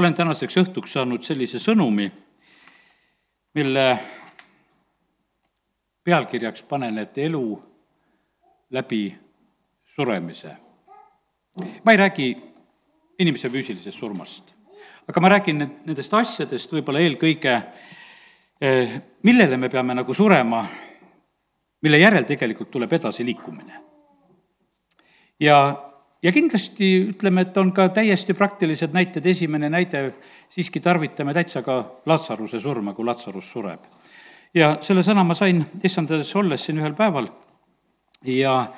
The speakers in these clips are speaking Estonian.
olen tänaseks õhtuks saanud sellise sõnumi, mille pealkirjaks panen, et elu läbi suremise. ma ei räägi inimese füüsilisest surmast, aga ma räägin nendest asjadest võib-olla eelkõige, eh, millele me peame nagu surema, mille järel tegelikult tuleb edasiliikumine. ja ja kindlasti ütleme, et on ka täiesti praktilised näited, esimene näide, siiski tarvitame täitsa ka Latsaruse surma, kui Latsarus sureb. ja selle sõna ma sain issandades olles siin ühel päeval ja,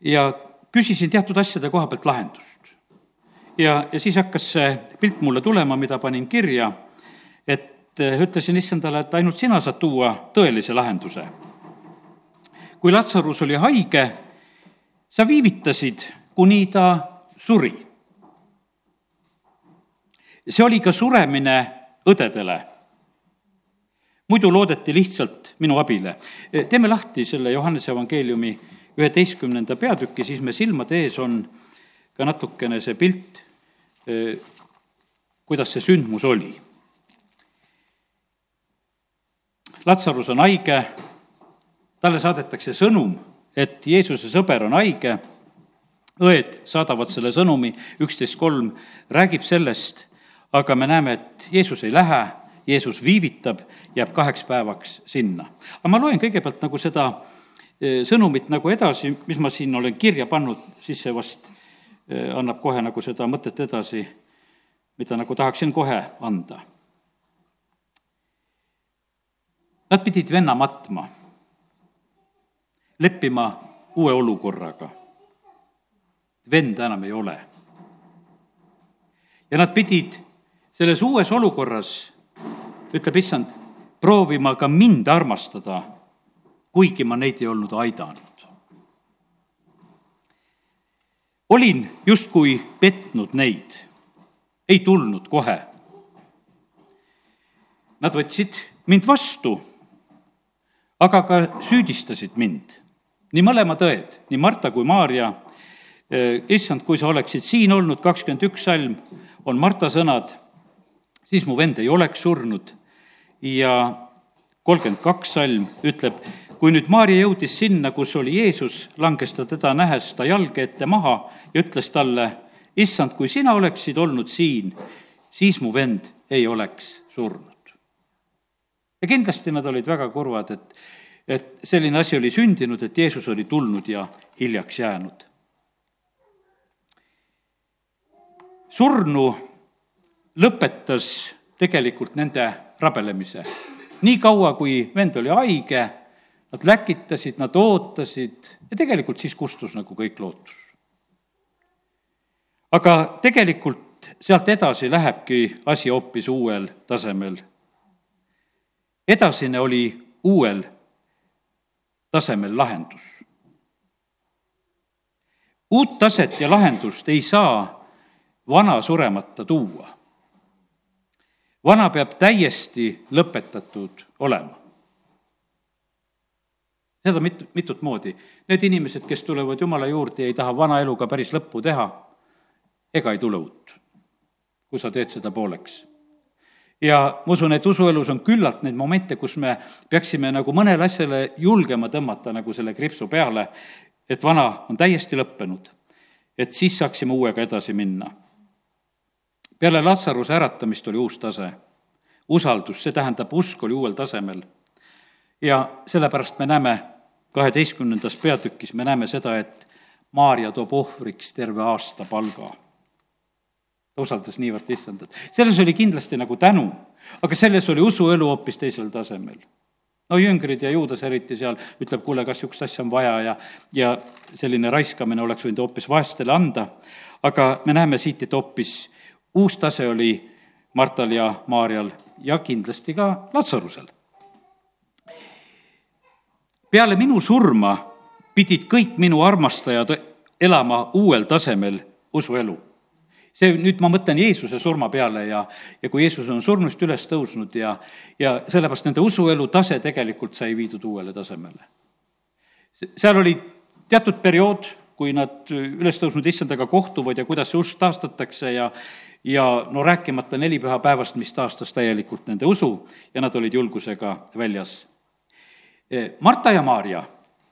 ja küsisin teatud asjade koha pealt lahendust. ja, ja siis hakkas see pilt mulle tulema, mida panin kirja, et eh, ütlesin issandale, et ainult sina saad tuua tõelise lahenduse. kui Latsarus oli haige, sa viivitasid kuni ta suri. see oli ka suremine õdedele. muidu loodeti lihtsalt minu abile. teeme lahti selle Johannese evangeeliumi üheteistkümnenda peatüki, siis me silmade ees on ka natukene see pilt, kuidas see sündmus oli. Latsarus on haige, talle saadetakse sõnum, et Jeesuse sõber on haige õed saadavad selle sõnumi, üksteist kolm räägib sellest, aga me näeme, et Jeesus ei lähe, Jeesus viivitab, jääb kaheks päevaks sinna. aga ma loen kõigepealt nagu seda e, sõnumit nagu edasi, mis ma siin olen kirja pannud, siis see vast e, annab kohe nagu seda mõtet edasi, mida nagu tahaksin kohe anda. Nad pidid venna matma, leppima uue olukorraga venda enam ei ole. ja nad pidid selles uues olukorras, ütleb issand, proovima ka mind armastada, kuigi ma neid ei olnud aidanud. olin justkui petnud neid, ei tulnud kohe. Nad võtsid mind vastu, aga ka süüdistasid mind. nii mõlemad õed, nii Marta kui Maarja issand, kui sa oleksid siin olnud, kakskümmend üks salm on Marta sõnad, siis mu vend ei oleks surnud. ja kolmkümmend kaks salm ütleb, kui nüüd Maarja jõudis sinna, kus oli Jeesus, langes ta teda nähes ta jalge ette maha ja ütles talle, issand, kui sina oleksid olnud siin, siis mu vend ei oleks surnud. ja kindlasti nad olid väga kurvad, et, et selline asi oli sündinud, et Jeesus oli tulnud ja hiljaks jäänud surnu lõpetas tegelikult nende rabelemise. nii kaua, kui vend oli haige, nad läkitasid, nad ootasid ja tegelikult siis kustus nagu kõik lootus. aga tegelikult sealt edasi lähebki asi hoopis uuel tasemel. edasine oli uuel tasemel lahendus. uut taset ja lahendust ei saa vana suremata tuua. vana peab täiesti lõpetatud olema. seda mit-, mitut moodi. Need inimesed, kes tulevad Jumala juurde ja ei taha vana eluga päris lõppu teha, ega ei tule uut, kui sa teed seda pooleks ja ma usun, et usuelus on küllalt neid momente, kus me peaksime nagu mõnele asjale julgema tõmmata nagu selle kriipsu peale, et vana on täiesti lõppenud. et siis saaksime uuega edasi minna peale Latsaruse äratamist oli uus tase. usaldus, see tähendab, usk oli uuel tasemel. ja sellepärast me näeme kaheteistkümnendas peatükis, me näeme seda, et Maarja toob ohvriks terve aasta palga. ta usaldas niivõrd issandat. selles oli kindlasti nagu tänu, aga selles oli usuelu hoopis teisel tasemel no jüngrid ja juudas eriti seal ütleb, kuule, kas niisugust asja on vaja ja, ja selline raiskamine oleks võinud hoopis vaestele anda. aga me näeme siit, et hoopis uus tase oli Martal ja Maarjal ja kindlasti ka Latsarusel. peale minu surma pidid kõik minu armastajad elama uuel tasemel usuelu. see nüüd ma mõtlen Jeesuse surma peale ja, ja kui Jeesus on surnust üles tõusnud ja, ja sellepärast nende usuelu tase tegelikult sai viidud uuele tasemele. seal oli teatud periood, kui nad üles tõusnud issandaga kohtuvad ja kuidas see usk taastatakse ja ja no rääkimata nelipühapäevast, mis taastas täielikult nende usu ja nad olid julgusega väljas. Marta ja Maarja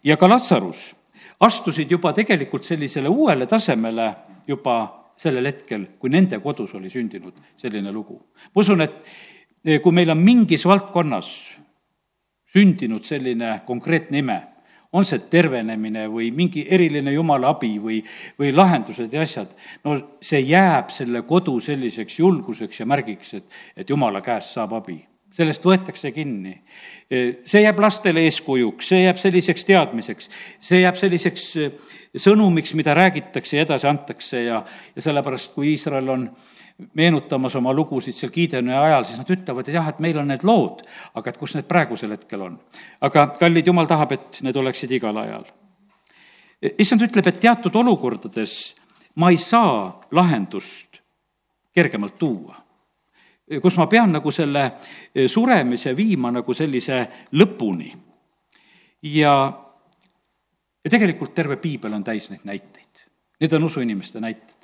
ja ka Latsarus astusid juba tegelikult sellisele uuele tasemele juba sellel hetkel, kui nende kodus oli sündinud selline lugu. ma usun, et kui meil on mingis valdkonnas sündinud selline konkreetne ime, on see tervenemine või mingi eriline jumala abi või, või lahendused ja asjad, no see jääb selle kodu selliseks julguseks ja märgiks, et, et jumala käest saab abi sellest võetakse kinni. see jääb lastele eeskujuks, see jääb selliseks teadmiseks, see jääb selliseks sõnumiks, mida räägitakse ja edasi antakse ja, ja sellepärast, kui Iisrael on meenutamas oma lugusid seal Gideoni ajal, siis nad ütlevad, et jah, et meil on need lood, aga et kus need praegusel hetkel on. aga kallid, jumal tahab, et need oleksid igal ajal. issand ütleb, et teatud olukordades ma ei saa lahendust kergemalt tuua. kus ma pean nagu selle suremise viima nagu sellise lõpuni. ja, ja tegelikult terve piibel on täis neid näiteid. Need on usuinimeste näited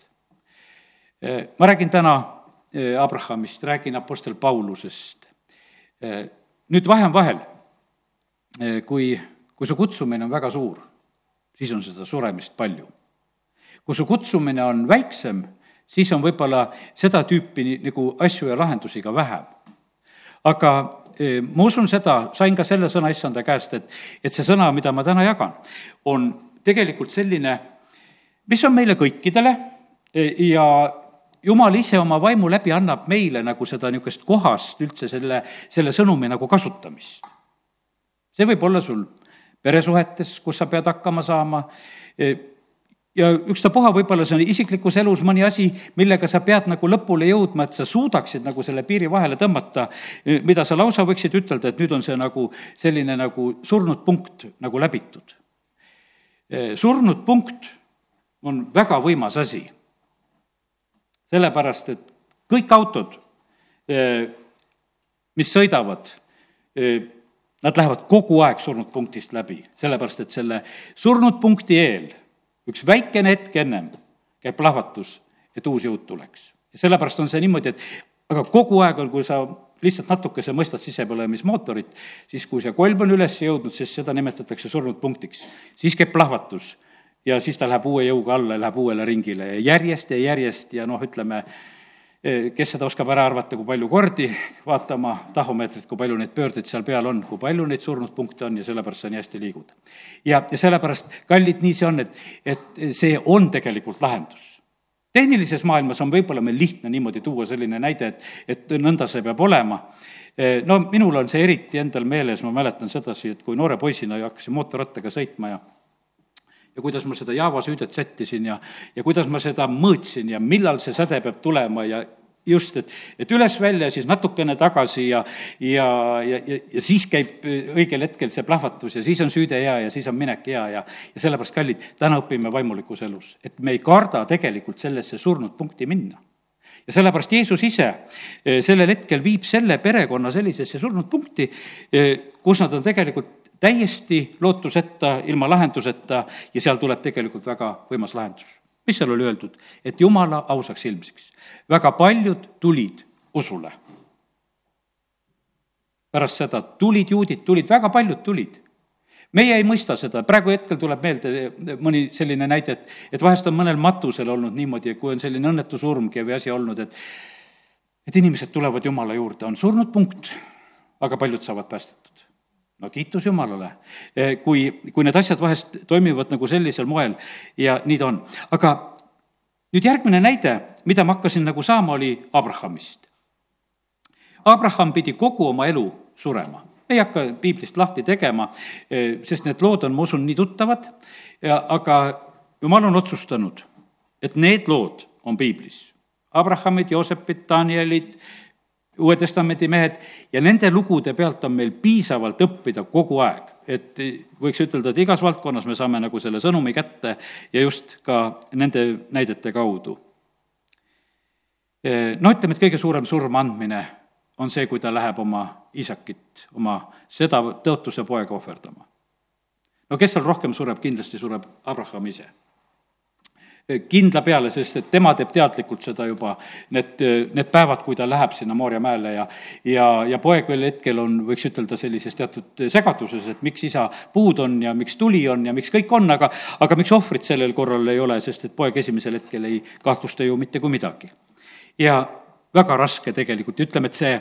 ma räägin täna eh, Abrahamist, räägin Apostel Paulusest. Eh, nüüd vahe on vahel. kui, kui su kutsumine on väga suur, siis on seda suremist palju. kui su kutsumine on väiksem, siis on võib-olla seda tüüpi nagu asju ja lahendusi ka vähem. aga ma usun seda, sain ka selle sõna issanda käest, et, et see sõna, mida ma täna jagan, on tegelikult selline, mis on meile kõikidele ja jumal ise oma vaimu läbi annab meile nagu seda niisugust kohast üldse selle, selle sõnumi nagu kasutamist. see võib olla sul peresuhetes, kus sa pead hakkama saama, ja ükstapuha, võib-olla see on isiklikus elus mõni asi, millega sa pead nagu lõpule jõudma, et sa suudaksid nagu selle piiri vahele tõmmata, mida sa lausa võiksid ütelda, et nüüd on see nagu selline nagu surnud punkt nagu läbitud. surnud punkt on väga võimas asi sellepärast et kõik autod, eh, mis sõidavad, eh, nad lähevad kogu aeg surnud punktist läbi, sellepärast et selle surnud punkti eel üks väikene hetk ennem käib plahvatus, et uus jõud tuleks. ja sellepärast on see niimoodi, et aga kogu aeg on, kui sa lihtsalt natukese mõistad sisepõlemismootorit, siis kui see kolm on üles jõudnud, siis seda nimetatakse surnud punktiks. siis käib plahvatus ja siis ta läheb uue jõuga alla ja läheb uuele ringile ja järjest ja järjest ja noh, ütleme, kes seda oskab ära arvata, kui palju kordi, vaatama tahomeetrit, kui palju neid pöördeid seal peal on, kui palju neid surnud punkte on ja sellepärast sa nii hästi liigud. ja, ja sellepärast, kallid, nii see on, et, et see on tegelikult lahendus tehnilises maailmas on võib-olla meil lihtne niimoodi tuua selline näide, et, et nõnda see peab olema. Eh, no minul on see eriti endal meeles, ma mäletan sedasi, et kui noore poisina hakkasin mootorrattaga sõitma ja ja kuidas ma seda Java süüdet sättisin ja, ja kuidas ma seda mõõtsin ja millal see säde peab tulema ja just, et, et üles-välja, siis natukene tagasi ja, ja, ja, ja, ja siis käib õigel hetkel see plahvatus ja siis on süüde hea ja siis on minek hea ja, ja sellepärast, kallid, täna õpime vaimulikus elus, et me ei karda tegelikult sellesse surnud punkti minna. Ja sellepärast Jeesus ise eh, sellel hetkel viib selle perekonna sellisesse surnud punkti, eh, kus nad on tegelikult täiesti lootuseta, ilma lahenduseta ja seal tuleb tegelikult väga võimas lahendus. mis seal oli öeldud? et jumala ausaks ilmsiks. väga paljud tulid usule. pärast seda tulid juudid, tulid, väga paljud tulid meie ei mõista seda, praegu hetkel tuleb meelde mõni selline näide, et, et vahest on mõnel matusel olnud niimoodi, kui on selline õnnetu surmgi või asi olnud, et et inimesed tulevad Jumala juurde, on surnud punkt, aga paljud saavad päästetud no kiitus Jumalale, eh, kui, kui need asjad vahest toimivad nagu sellisel moel ja nii ta on. aga nüüd järgmine näide, mida ma hakkasin nagu saama, oli Abrahamist. Abraham pidi kogu oma elu surema. ei hakka piiblist lahti tegema, eh, sest need lood on, ma usun, nii tuttavad, aga jumal on otsustanud, et need lood on piiblis. Abrahamid, Joosepid, Danielid, Uue Testamendi mehed ja nende lugude pealt on meil piisavalt õppida kogu aeg. et võiks ütelda, et igas valdkonnas me saame nagu selle sõnumi kätte ja just ka nende näidete kaudu. no ütleme, et kõige suurem surma andmine on see, kui ta läheb oma isakit, oma seda tõotuse poega ohverdama. no kes seal rohkem sureb, kindlasti sureb Abraham ise. Kindla peale, sest et tema teeb teadlikult seda juba, need, need päevad, kui ta läheb sinna Moorja mäele ja ja, ja poeg veel hetkel on, võiks ütelda, sellises teatud segaduses, et miks isa puud on ja miks tuli on ja miks kõik on, aga aga miks ohvrit sellel korral ei ole, sest et poeg esimesel hetkel ei kahtlusta ju mitte kui midagi. ja väga raske tegelikult, ütleme, et see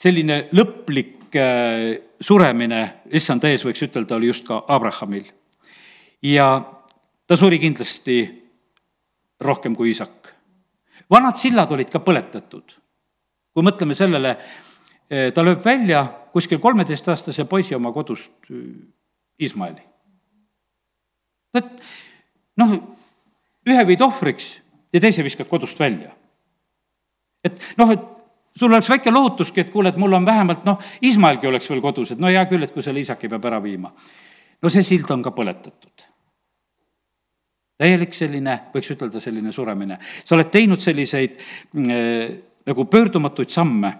selline lõplik äh, suremine issanda ees, võiks ütelda, oli just ka Abrahamil. ja ta suri kindlasti rohkem kui isak. vanad sillad olid ka põletatud. kui mõtleme sellele, eh, ta lööb välja kuskil kolmeteistaastase poisi oma kodust, eh, Ismaeli. et noh, ühe viid ohvriks ja teise viskad kodust välja. et noh, et sul oleks väike lohutuski, et kuule, et mul on vähemalt noh, Ismaelgi oleks veel kodus, et no hea küll, et kui selle isaki peab ära viima. no see sild on ka põletatud täielik selline, võiks ütelda, selline suremine. sa oled teinud selliseid äh, nagu pöördumatuid samme.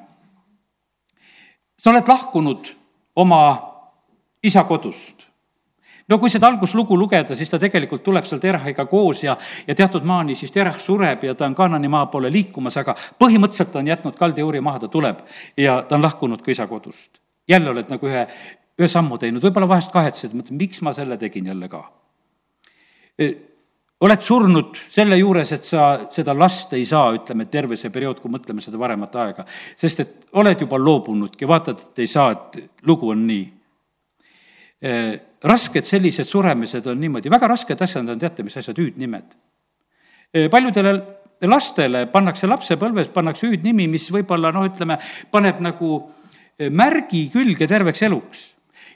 sa oled lahkunud oma isa kodust. no kui seda alguslugu lugeda, siis ta tegelikult tuleb seal Terahiga koos ja, ja teatud maani siis Terah sureb ja ta on Kanani maa poole liikumas, aga põhimõtteliselt ta on jätnud kaldiuuri maha, ta tuleb ja ta on lahkunud ka isa kodust. jälle oled nagu ühe, ühe sammu teinud, võib-olla vahest kahetsed, mõtled, miks ma selle tegin jälle ka oled surnud selle juures, et sa seda last ei saa, ütleme, terve see periood, kui mõtleme seda varemat aega. sest et oled juba loobunudki, vaatad, et ei saa, et lugu on nii. Eh, rasked sellised suremised on niimoodi, väga rasked asjad on, teate, mis asjad, hüüdnimed. Eh, paljudele lastele pannakse lapsepõlves, pannakse hüüdnimi, mis võib-olla noh, ütleme, paneb nagu eh, märgi külge terveks eluks.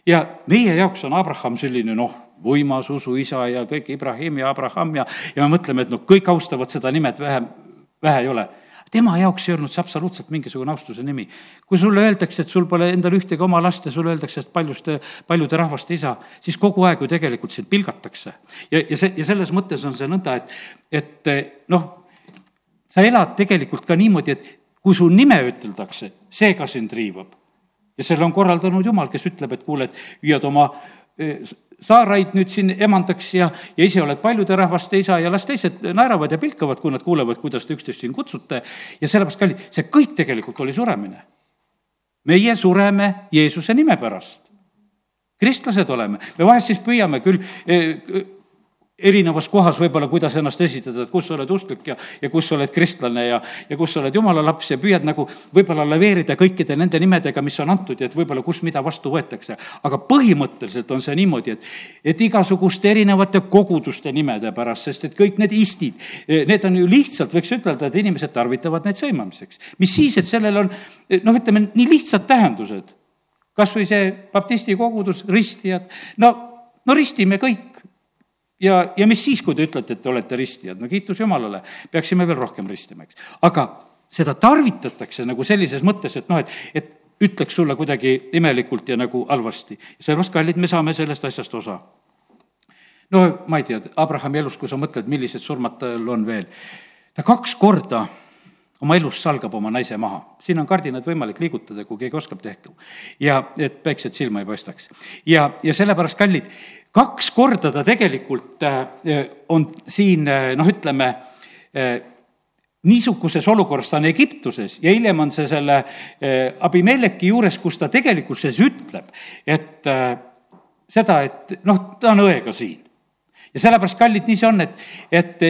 ja meie jaoks on Abraham selline noh, võimas usuisa ja kõik Ibrahim ja Abraham ja, ja me mõtleme, et noh, kõik austavad seda nime, et vähe, ei ole tema jaoks ei olnud see absoluutselt mingisugune austuse nimi. kui sulle öeldakse, et sul pole endal ühtegi oma last ja sulle öeldakse, et paljuste, paljude rahvaste isa, siis kogu aeg ju tegelikult sind pilgatakse. ja, ja see, ja selles mõttes on see nõnda, et, et noh, sa elad tegelikult ka niimoodi, et kui su nime üteldakse, see ka sind riivab. ja selle on korraldanud Jumal, kes ütleb, et kuule, et hüüad oma Saaraid nüüd siin emandaks ja, ja ise oled paljude rahvaste isa ja las teised naeravad ja pilkavad, kui nad kuulevad, kuidas te üksteist siin kutsute. ja sellepärast, kallid, see kõik tegelikult oli suremine. meie sureme Jeesuse nime pärast. kristlased oleme, me vahest siis püüame küll eh, erinevas kohas võib-olla, kuidas ennast esitada, et kus sa oled usklik ja, ja kus sa oled kristlane ja, ja kus sa oled jumala laps ja püüad nagu võib-olla laveerida kõikide nende nimedega, mis on antud ja et võib-olla kus mida vastu võetakse. aga põhimõtteliselt on see niimoodi, et, et igasuguste erinevate koguduste nimede pärast, sest et kõik need istid, need on ju lihtsalt, võiks ütelda, et inimesed tarvitavad neid sõimamiseks. mis siis, et sellel on noh, ütleme nii lihtsad tähendused. kas või see baptisti kogudus, ristijad, no, no ristime kõik ja, ja mis siis, kui te ütlete, et te olete ristijad, no kiitus Jumalale, peaksime veel rohkem ristima, eks. aga seda tarvitatakse nagu sellises mõttes, et noh, et, et ütleks sulle kuidagi imelikult ja nagu halvasti. sellepärast, kallid, me saame sellest asjast osa. no ma ei tea, Abrahami elus, kui sa mõtled, millised surmad tal on veel, ta kaks korda oma elus salgab oma naise maha. siin on kardinad võimalik liigutada, kui keegi oskab, tehku. ja et päiksed silma ei paistaks. ja, ja sellepärast, kallid, kaks korda ta tegelikult äh, on siin äh, noh, ütleme, äh, niisuguses olukorras, ta on Egiptuses ja hiljem on see selle Abimeleki juures, kus ta tegelikkuses ütleb, et seda, et noh, ta on õega siin. ja sellepärast, kallid, nii see on, et, et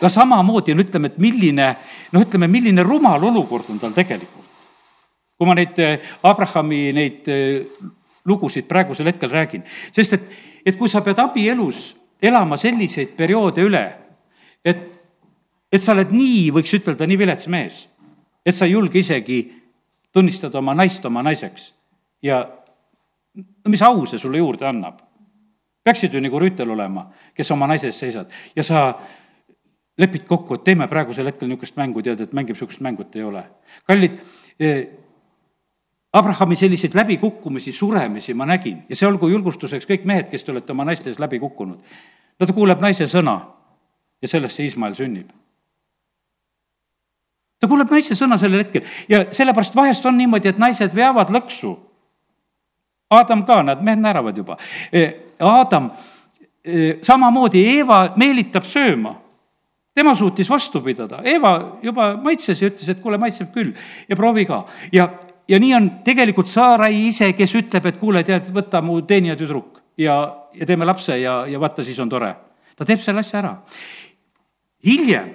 ka samamoodi on, ütleme, et milline, noh, ütleme, milline rumal olukord on tal tegelikult. kui ma neid Abrahami neid lugusid praegusel hetkel räägin. sest et, et kui sa pead abielus elama selliseid perioode üle, et, et sa oled nii, võiks ütelda, nii vilets mees, et sa ei julge isegi tunnistada oma naist oma naiseks ja no mis au see sulle juurde annab? peaksid ju nagu Rüütel olema, kes oma naise eest seisad ja sa lepid kokku, et teeme praegusel hetkel niisugust mängu, tead, et mängib niisugust mängu, et ei ole. kallid eh,, Abrahami selliseid läbikukkumisi, suremisi ma nägin ja see olgu julgustuseks kõik mehed, kes te olete oma naiste ees läbi kukkunud. no ta kuuleb naise sõna ja sellest see Iismael sünnib. ta kuuleb naise sõna sellel hetkel ja sellepärast vahest on niimoodi, et naised veavad lõksu. Aadam ka, nad mehed naeravad juba. E, Aadam eh, samamoodi Eeva meelitab sööma tema suutis vastu pidada, Eeva juba maitses ja ütles, et kuule, maitseb küll ja proovi ka. ja, ja nii on tegelikult Saarai ise, kes ütleb, et kuule, tead, võta mu teenija tüdruk ja, ja teeme lapse ja, ja vaata, siis on tore. ta teeb selle asja ära. hiljem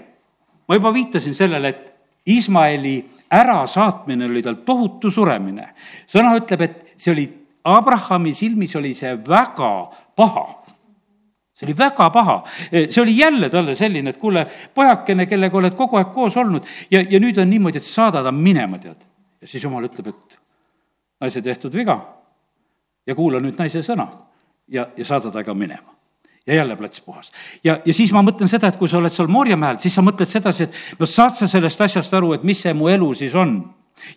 ma juba viitasin sellele, et Iismaeli ärasaatmine oli tal tohutu suremine. sõna ütleb, et see oli, Abrahami silmis oli see väga paha see oli väga paha, see oli jälle talle selline, et kuule, pojakene, kellega oled kogu aeg koos olnud ja, ja nüüd on niimoodi, et saada ta minema, tead. ja siis jumal ütleb, et naise tehtud viga. Ja kuula nüüd naise sõna. Ja, ja saada ta ka minema. Ja jälle plats puhas. ja, ja siis ma mõtlen seda, et kui sa oled seal Moorjamäel, siis sa mõtled sedasi, et no saad sa sellest asjast aru, et mis see mu elu siis on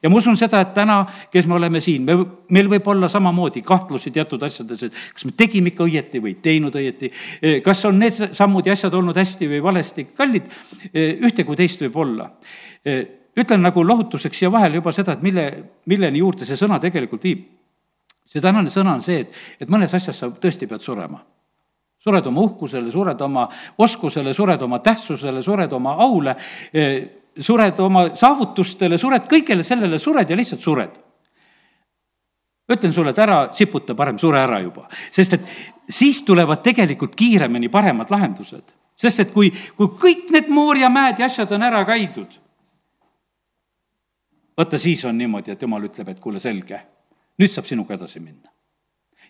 ja ma usun seda, et täna, kes me oleme siin, me, meil võib olla samamoodi kahtlusi teatud asjades, et kas me tegime ikka õieti või teinud õieti. kas on need sammud ja asjad olnud hästi või valesti, kallid, ühte kui teist võib olla. ütlen nagu lohutuseks siia vahele juba seda, et mille, milleni juurde see sõna tegelikult viib. see tänane sõna on see, et, et mõnes asjas sa tõesti pead surema sured oma uhkusele, sured oma oskusele, sured oma tähtsusele, sured oma aule, sured oma saavutustele, sured kõigele sellele, sured ja lihtsalt sured. ütlen sulle, et ära siputa, parem sure ära juba, sest et siis tulevad tegelikult kiiremini paremad lahendused. sest et kui, kui kõik need Moorja mäed ja asjad on ära käidud, vaata siis on niimoodi, et jumal ütleb, et kuule, selge, nüüd saab sinuga edasi minna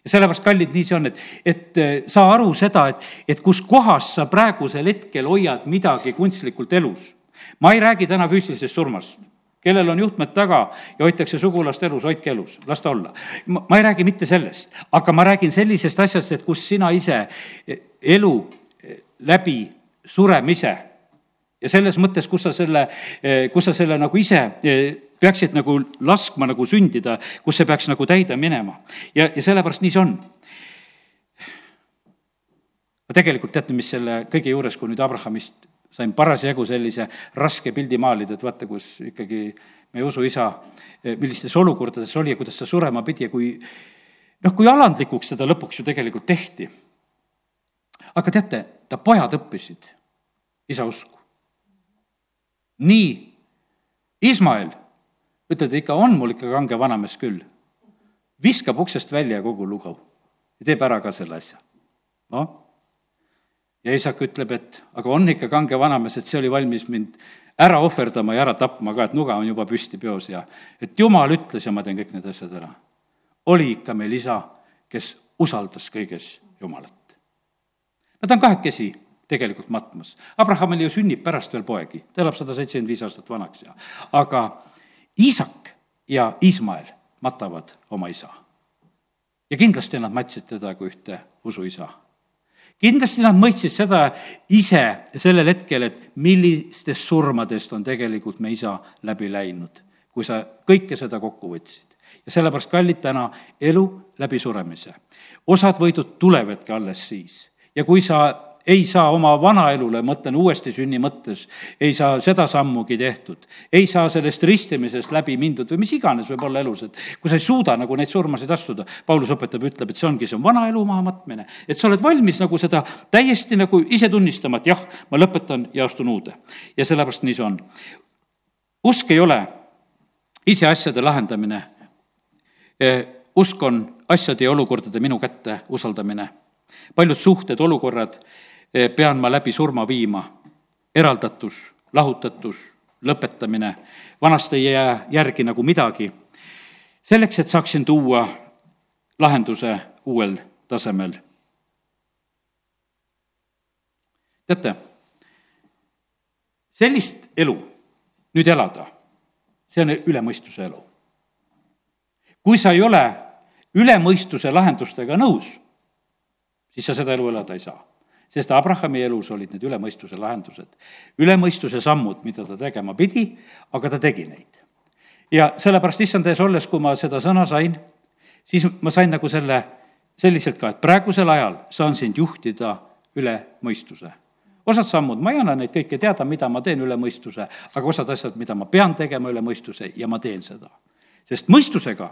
ja sellepärast, kallid, nii see on, et, et äh, saa aru seda, et, et kus kohas sa praegusel hetkel hoiad midagi kunstlikult elus. Ma ei räägi täna füüsilisest surmast kellel on juhtmed taga ja hoitakse sugulast elus, hoidke elus, las ta olla. ma ei räägi mitte sellest, aga ma räägin sellisest asjast, et kus sina ise elu läbi suremise ja selles mõttes, kus sa selle, kus sa selle nagu ise peaksid nagu laskma nagu sündida, kus see peaks nagu täide minema. ja, ja sellepärast nii see on. aga tegelikult teate, mis selle kõige juures, kui nüüd Abrahamist sain parasjagu sellise raske pildi maalida, et vaata, kus ikkagi meie usuisa, millistes olukordades oli ja kuidas ta surema pidi ja kui noh, kui alandlikuks teda lõpuks ju tegelikult tehti. aga teate, ta pojad õppisid isa usku. nii Ismael ütled, ikka on mul ikka kange vanamees küll. viskab uksest välja kogu lugu ja teeb ära ka selle asja. noh, ja isak ütleb, et aga on ikka kange vanamees, et see oli valmis mind ära ohverdama ja ära tapma ka, et nuga on juba püsti peos ja et jumal ütles ja ma teen kõik need asjad ära. oli ikka meil isa, kes usaldas kõiges Jumalat. Nad on kahekesi tegelikult matmas. Abrahamil ju sünnib pärast veel poegi, ta elab sada seitsekümmend viis aastat vanaks ja, aga Iisak ja Ismael matavad oma isa. ja kindlasti nad matsid teda kui ühte usuisa. Kindlasti nad mõistsid seda ise sellel hetkel, et millistest surmadest on tegelikult me isa läbi läinud, kui sa kõike seda kokku võtsid. ja sellepärast, kallid, täna elu läbi suremise. osad võidud tulevadki alles siis ja kui sa ei saa oma vanaelule, mõtlen uuesti sünni mõttes, ei saa seda sammugi tehtud. ei saa sellest ristimisest läbi mindud või mis iganes võib olla elus, et kui sa ei suuda nagu neid surmasid astuda. Paulus õpetab, ütleb, et see ongi, see on vana elu maha matmine. et sa oled valmis nagu seda täiesti nagu ise tunnistama, et jah, ma lõpetan ja astun uude. ja sellepärast nii see on. usk ei ole ise asjade lahendamine. Eh, usk on asjade ja olukordade minu kätte usaldamine paljud suhted, olukorrad pean ma läbi surma viima. eraldatus, lahutatus, lõpetamine, vanast ei jää järgi nagu midagi. selleks, et saaksin tuua lahenduse uuel tasemel. teate, sellist elu nüüd elada, see on üle mõistuse elu. kui sa ei ole üle mõistuse lahendustega nõus, siis sa seda elu elada ei saa sest Abrahami elus olid need üle mõistuse lahendused, üle mõistuse sammud, mida ta tegema pidi, aga ta tegi neid. ja sellepärast issand ees olles, kui ma seda sõna sain, siis ma sain nagu selle selliselt ka, et praegusel ajal saan sind juhtida üle mõistuse osad sammud, ma ei anna neid kõike teada, mida ma teen üle mõistuse, aga osad asjad, mida ma pean tegema üle mõistuse ja ma teen seda. sest mõistusega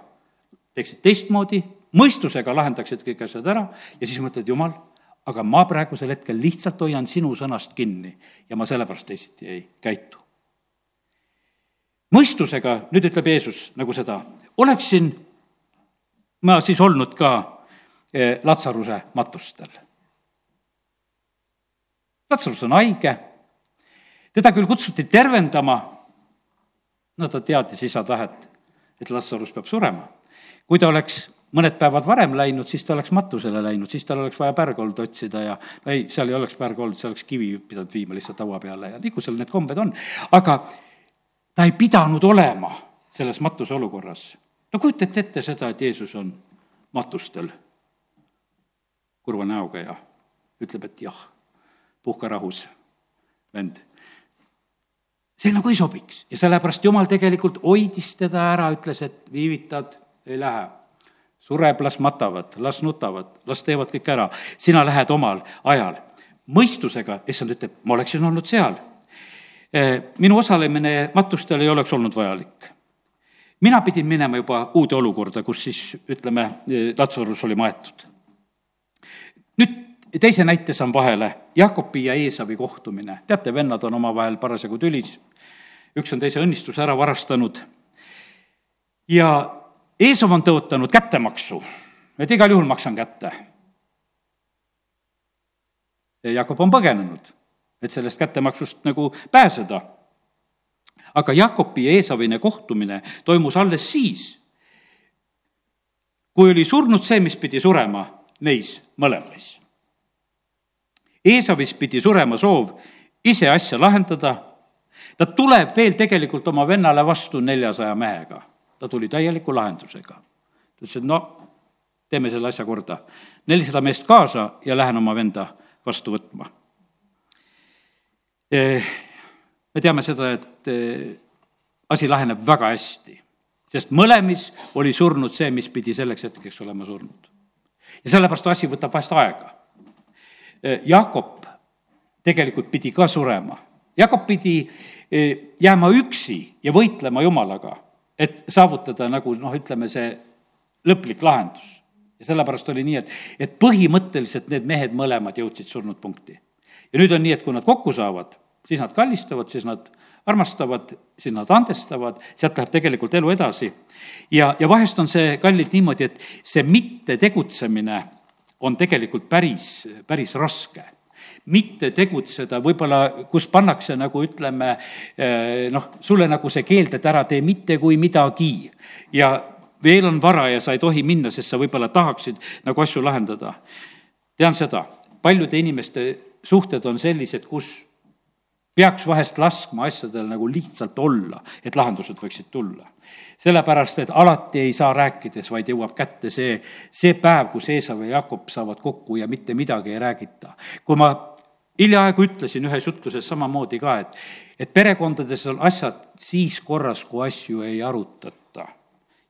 teeksid teistmoodi, mõistusega lahendaksid kõik asjad ära ja siis mõtled, jumal aga ma praegusel hetkel lihtsalt hoian sinu sõnast kinni ja ma sellepärast teisiti ei käitu. mõistusega, nüüd ütleb Jeesus nagu seda, oleksin ma siis olnud ka eh, Latsaruse matustel. Latsarus on haige, teda küll kutsuti tervendama, no ta teadis isa tahet, et Latsarus peab surema. kui ta oleks mõned päevad varem läinud, siis ta oleks matusele läinud, siis tal oleks vaja pärgoldu otsida ja ei, seal ei oleks pärgoldu, seal oleks kivi pidanud viima lihtsalt laua peale ja nagu seal need kombed on. aga ta ei pidanud olema selles matuse olukorras no kujutate ette seda, et Jeesus on matustel kurva näoga ja ütleb, et jah, puhka rahus, vend. see nagu ei sobiks ja sellepärast Jumal tegelikult hoidis teda ära, ütles, et viivitad, ei lähe. Sureb, las matavad, las nutavad, las teevad kõik ära, sina lähed omal ajal. mõistusega, issand ütleb, ma oleksin olnud seal. Eh, minu osalemine matustel ei oleks olnud vajalik mina pidin minema juba uude olukorda, kus siis ütleme, Latsarus oli maetud. nüüd teise näite saan vahele, Jakobi ja Eesavi kohtumine. teate, vennad on omavahel parasjagu tülis, üks on teise õnnistuse ära varastanud ja Eesav on tõotanud kättemaksu, et igal juhul maksan kätte. Jakob on põgenenud, et sellest kättemaksust nagu pääseda aga Jakobi ja Eesavine kohtumine toimus alles siis, kui oli surnud see, mis pidi surema neis mõlemais. Eesavis pidi surema soov ise asja lahendada, ta tuleb veel tegelikult oma vennale vastu neljasaja mehega, ta tuli täieliku lahendusega. ta ütles, et no teeme selle asja korda, nelisada meest kaasa ja lähen oma venda vastu võtma eh, me teame seda, et eh, asi laheneb väga hästi, sest mõlemis oli surnud see, mis pidi selleks hetkeks olema surnud. ja sellepärast asi võtab vahest aega. Eh, Jakob tegelikult pidi ka surema. Jakob pidi jääma üksi ja võitlema Jumalaga, et saavutada nagu noh, ütleme see lõplik lahendus. ja sellepärast oli nii, et, et põhimõtteliselt need mehed mõlemad jõudsid surnud punkti. ja nüüd on nii, et kui nad kokku saavad siis nad kallistavad, siis nad armastavad, siis nad andestavad, sealt läheb tegelikult elu edasi. ja, ja vahest on see, kallid, niimoodi, et see mittetegutsemine on tegelikult päris, päris raske mitte tegutseda, võib-olla kus pannakse nagu ütleme eh, noh, sulle nagu see keeld, et ära tee mitte kui midagi. ja veel on vara ja sa ei tohi minna, sest sa võib-olla tahaksid nagu asju lahendada. tean seda, paljude inimeste suhted on sellised, kus peaks vahest laskma asjadel nagu lihtsalt olla, et lahendused võiksid tulla. sellepärast, et alati ei saa rääkides, vaid jõuab kätte see, see päev, kus Eesav ja Jakob saavad kokku ja mitte midagi ei räägita. kui ma hiljaaegu ütlesin ühes jutluses samamoodi ka, et, et perekondades on asjad siis korras, kui asju ei arutata.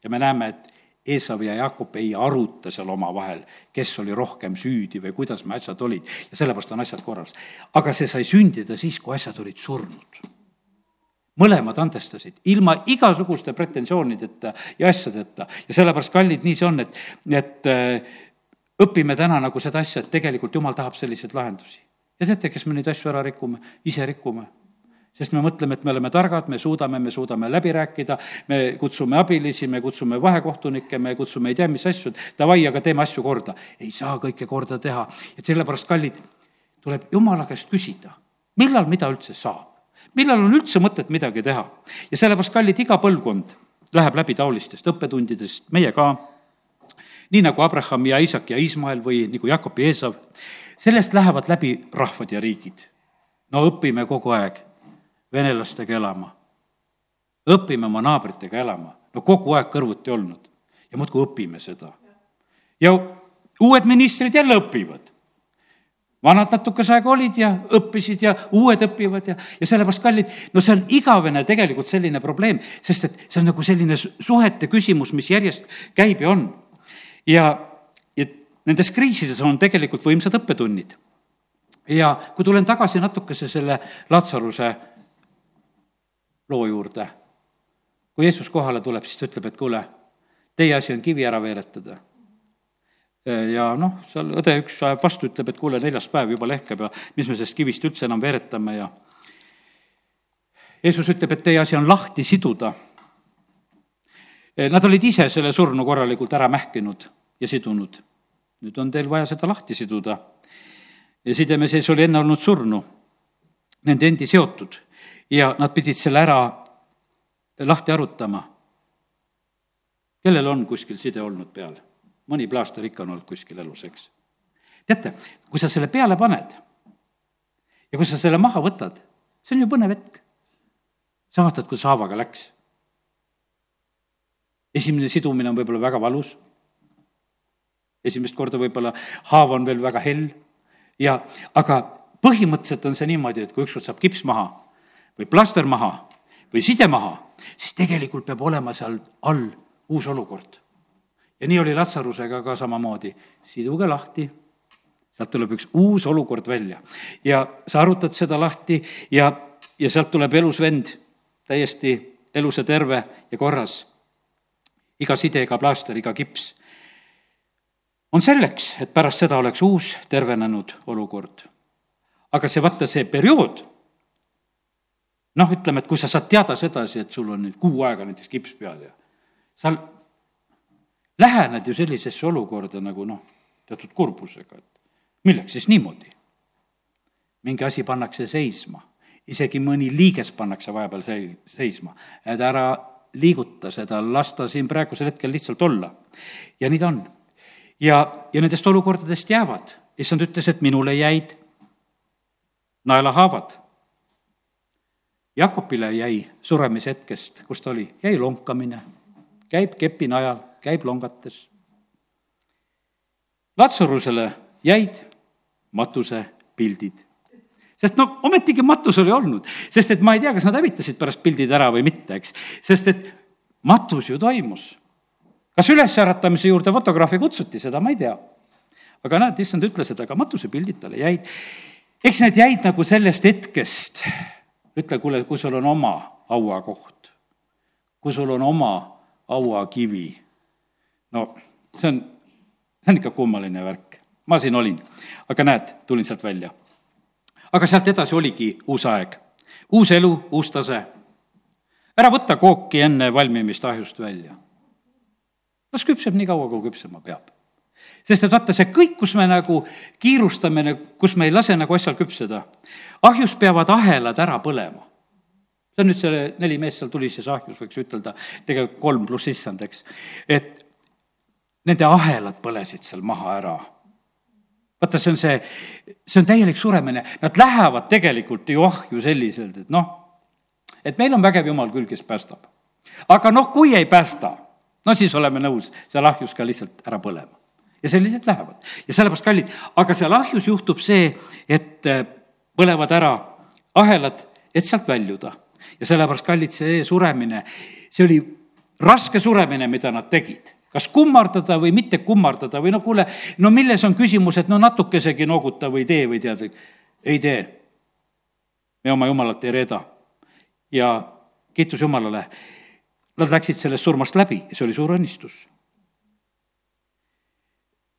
ja me näeme, et Eesav ja Jakob ei aruta seal omavahel, kes oli rohkem süüdi või kuidas me asjad olid ja sellepärast on asjad korras. aga see sai sündida siis, kui asjad olid surnud. mõlemad andestasid ilma igasuguste pretensioonideta ja asjadeta ja sellepärast, kallid, nii see on, et, et äh, õpime täna nagu seda asja, et tegelikult jumal tahab selliseid lahendusi. Ja teate, kes me neid asju ära rikume? ise rikume sest me mõtleme, et me oleme targad, me suudame, me suudame läbi rääkida, me kutsume abilisi, me kutsume vahekohtunikke, me kutsume ei tea mis asju, davai, aga teeme asju korda. ei saa kõike korda teha, et sellepärast, kallid, tuleb jumala käest küsida, millal mida üldse saab, millal on üldse mõtet midagi teha. ja sellepärast, kallid, iga põlvkond läheb läbi taolistest õppetundidest, meie ka, nii nagu Abraham ja Isak ja Iismael või nagu Jakob ja Eesav, sellest lähevad läbi rahvad ja riigid. no õpime kogu aeg venelastega elama. õpime oma naabritega elama, no kogu aeg kõrvuti olnud ja muudkui õpime seda. ja uued ministrid jälle õpivad. vanad natukese aega olid ja õppisid ja uued õpivad ja, ja sellepärast, kallid, no see on igavene tegelikult selline probleem, sest et see on nagu selline suhete küsimus, mis järjest käib ja on. ja, nendes kriisides on tegelikult võimsad õppetunnid. ja kui tulen tagasi natukese selle Latsaruse loo juurde. kui Jeesus kohale tuleb, siis ta ütleb, et kuule, teie asi on kivi ära veeretada. ja noh, seal õde üks ajab vastu, ütleb, et kuule, neljas päev juba lehkeb ja mis me sellest kivist üldse enam veeretame ja Jeesus ütleb, et teie asi on lahti siduda. Nad olid ise selle surnu korralikult ära mähkinud ja sidunud. Nüüd on teil vaja seda lahti siduda. ja sideme sees oli enne olnud surnu, nende endi seotud ja nad pidid selle ära lahti arutama. kellel on kuskil side olnud peal? mõni plaaster ikka on olnud kuskil elus, eks. teate, kui sa selle peale paned ja kui sa selle maha võtad, see on ju põnev hetk sa vaatad, kuidas haavaga läks. esimene sidumine on võib-olla väga valus. Esimest korda võib-olla haav on veel väga hell. Ja, aga põhimõtteliselt on see niimoodi, et kui ükskord saab kips maha või plaster maha või side maha, siis tegelikult peab olema seal all uus olukord. ja nii oli Latsarusega ka samamoodi, siduge lahti, sealt tuleb üks uus olukord välja. Ja sa arutad seda lahti ja, ja sealt tuleb elus vend. Täiesti elus ja terve ja korras. iga side, iga plaaster, iga kips on selleks, et pärast seda oleks uus tervenenud olukord. aga see, vaata, see periood, noh, ütleme, et kui sa saad teada sedasi, et sul on nüüd kuu aega näiteks kips peal ja sa lähened ju sellisesse olukorda nagu noh, teatud kurbusega, et milleks siis niimoodi? mingi asi pannakse seisma isegi mõni liiges pannakse vahepeal sei-, seisma, et ära liiguta seda, las ta siin praegusel hetkel lihtsalt olla. ja nii ta on. Ja, ja nendest olukordadest jäävad, issand ütles, et minule jäid naelahaavad. Jakobile jäi suremise hetkest, kus ta oli, jäi lonkamine, käib kepi najal, käib longates. Latsarusele jäid matuse pildid sest no ometigi matus oli olnud, sest et ma ei tea, kas nad hävitasid pärast pildid ära või mitte, eks, sest et matus ju toimus. Kas ülesäratamise juurde fotograafi kutsuti, seda ma ei tea. aga näed, issand ütles, et aga matuse pildid talle jäid. eks need jäid nagu sellest hetkest, ütle, kuule, kui sul on oma hauakoht, kui sul on oma hauakivi, no see on, see on ikka kummaline värk. ma siin olin, aga näed, tulin sealt välja aga sealt edasi oligi uus aeg, uus elu, uus tase. ära võta kooki enne valmimist ahjust välja. Las küpseb nii kaua, kui küpsema peab. sest et vaata, see kõik, kus me nagu kiirustame, kus me ei lase nagu asjal küpseda, ahjus peavad ahelad ära põlema see on nüüd see neli meest seal tulises ahjus, võiks ütelda, tegelikult kolm pluss issand, eks. et nende ahelad põlesid seal maha ära vaata, see on see, see on täielik suremine, nad lähevad tegelikult ju ahju selliselt, et noh, et meil on vägev jumal küll, kes päästab. aga noh, kui ei päästa, no siis oleme nõus seal ahjus ka lihtsalt ära põlema. ja sellised lähevad ja sellepärast kallid, aga seal ahjus juhtub see, et äh, põlevad ära ahelad, et sealt väljuda. ja sellepärast, kallid, see suremine, see oli raske suremine, mida nad tegid kas kummardada või mitte kummardada või no kuule, no milles on küsimus, et no natukesegi nooguta või tee või tead, ei tee. me oma jumalat ei reeda. ja kiitus Jumalale, nad läksid sellest surmast läbi ja see oli suur õnnistus.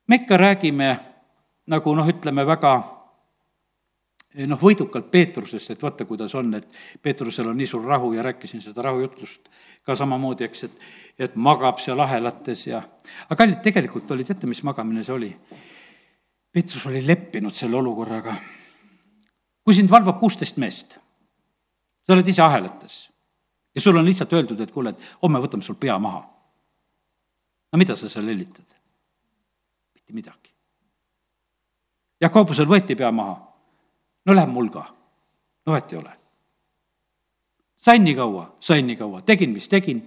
me ikka räägime nagu noh, ütleme väga noh, võidukalt Peetrusest, et vaata, kuidas on, et Peetrusel on nii suur rahu ja rääkisin seda rahujutlust ka samamoodi, eks, et, et magab seal ahelates ja, aga kallid, tegelikult oli, teate, mis magamine see oli? Peetrus oli leppinud selle olukorraga. kui sind valvab kuusteist meest, sa oled ise ahelates ja sul on lihtsalt öeldud, et kuule, et homme võtame sul pea maha. no mida sa seal lellitad? mitte midagi. Jakobusel võeti pea maha no läheb mul ka. no vahet ei ole. sain nii kaua, sain nii kaua, tegin, mis tegin.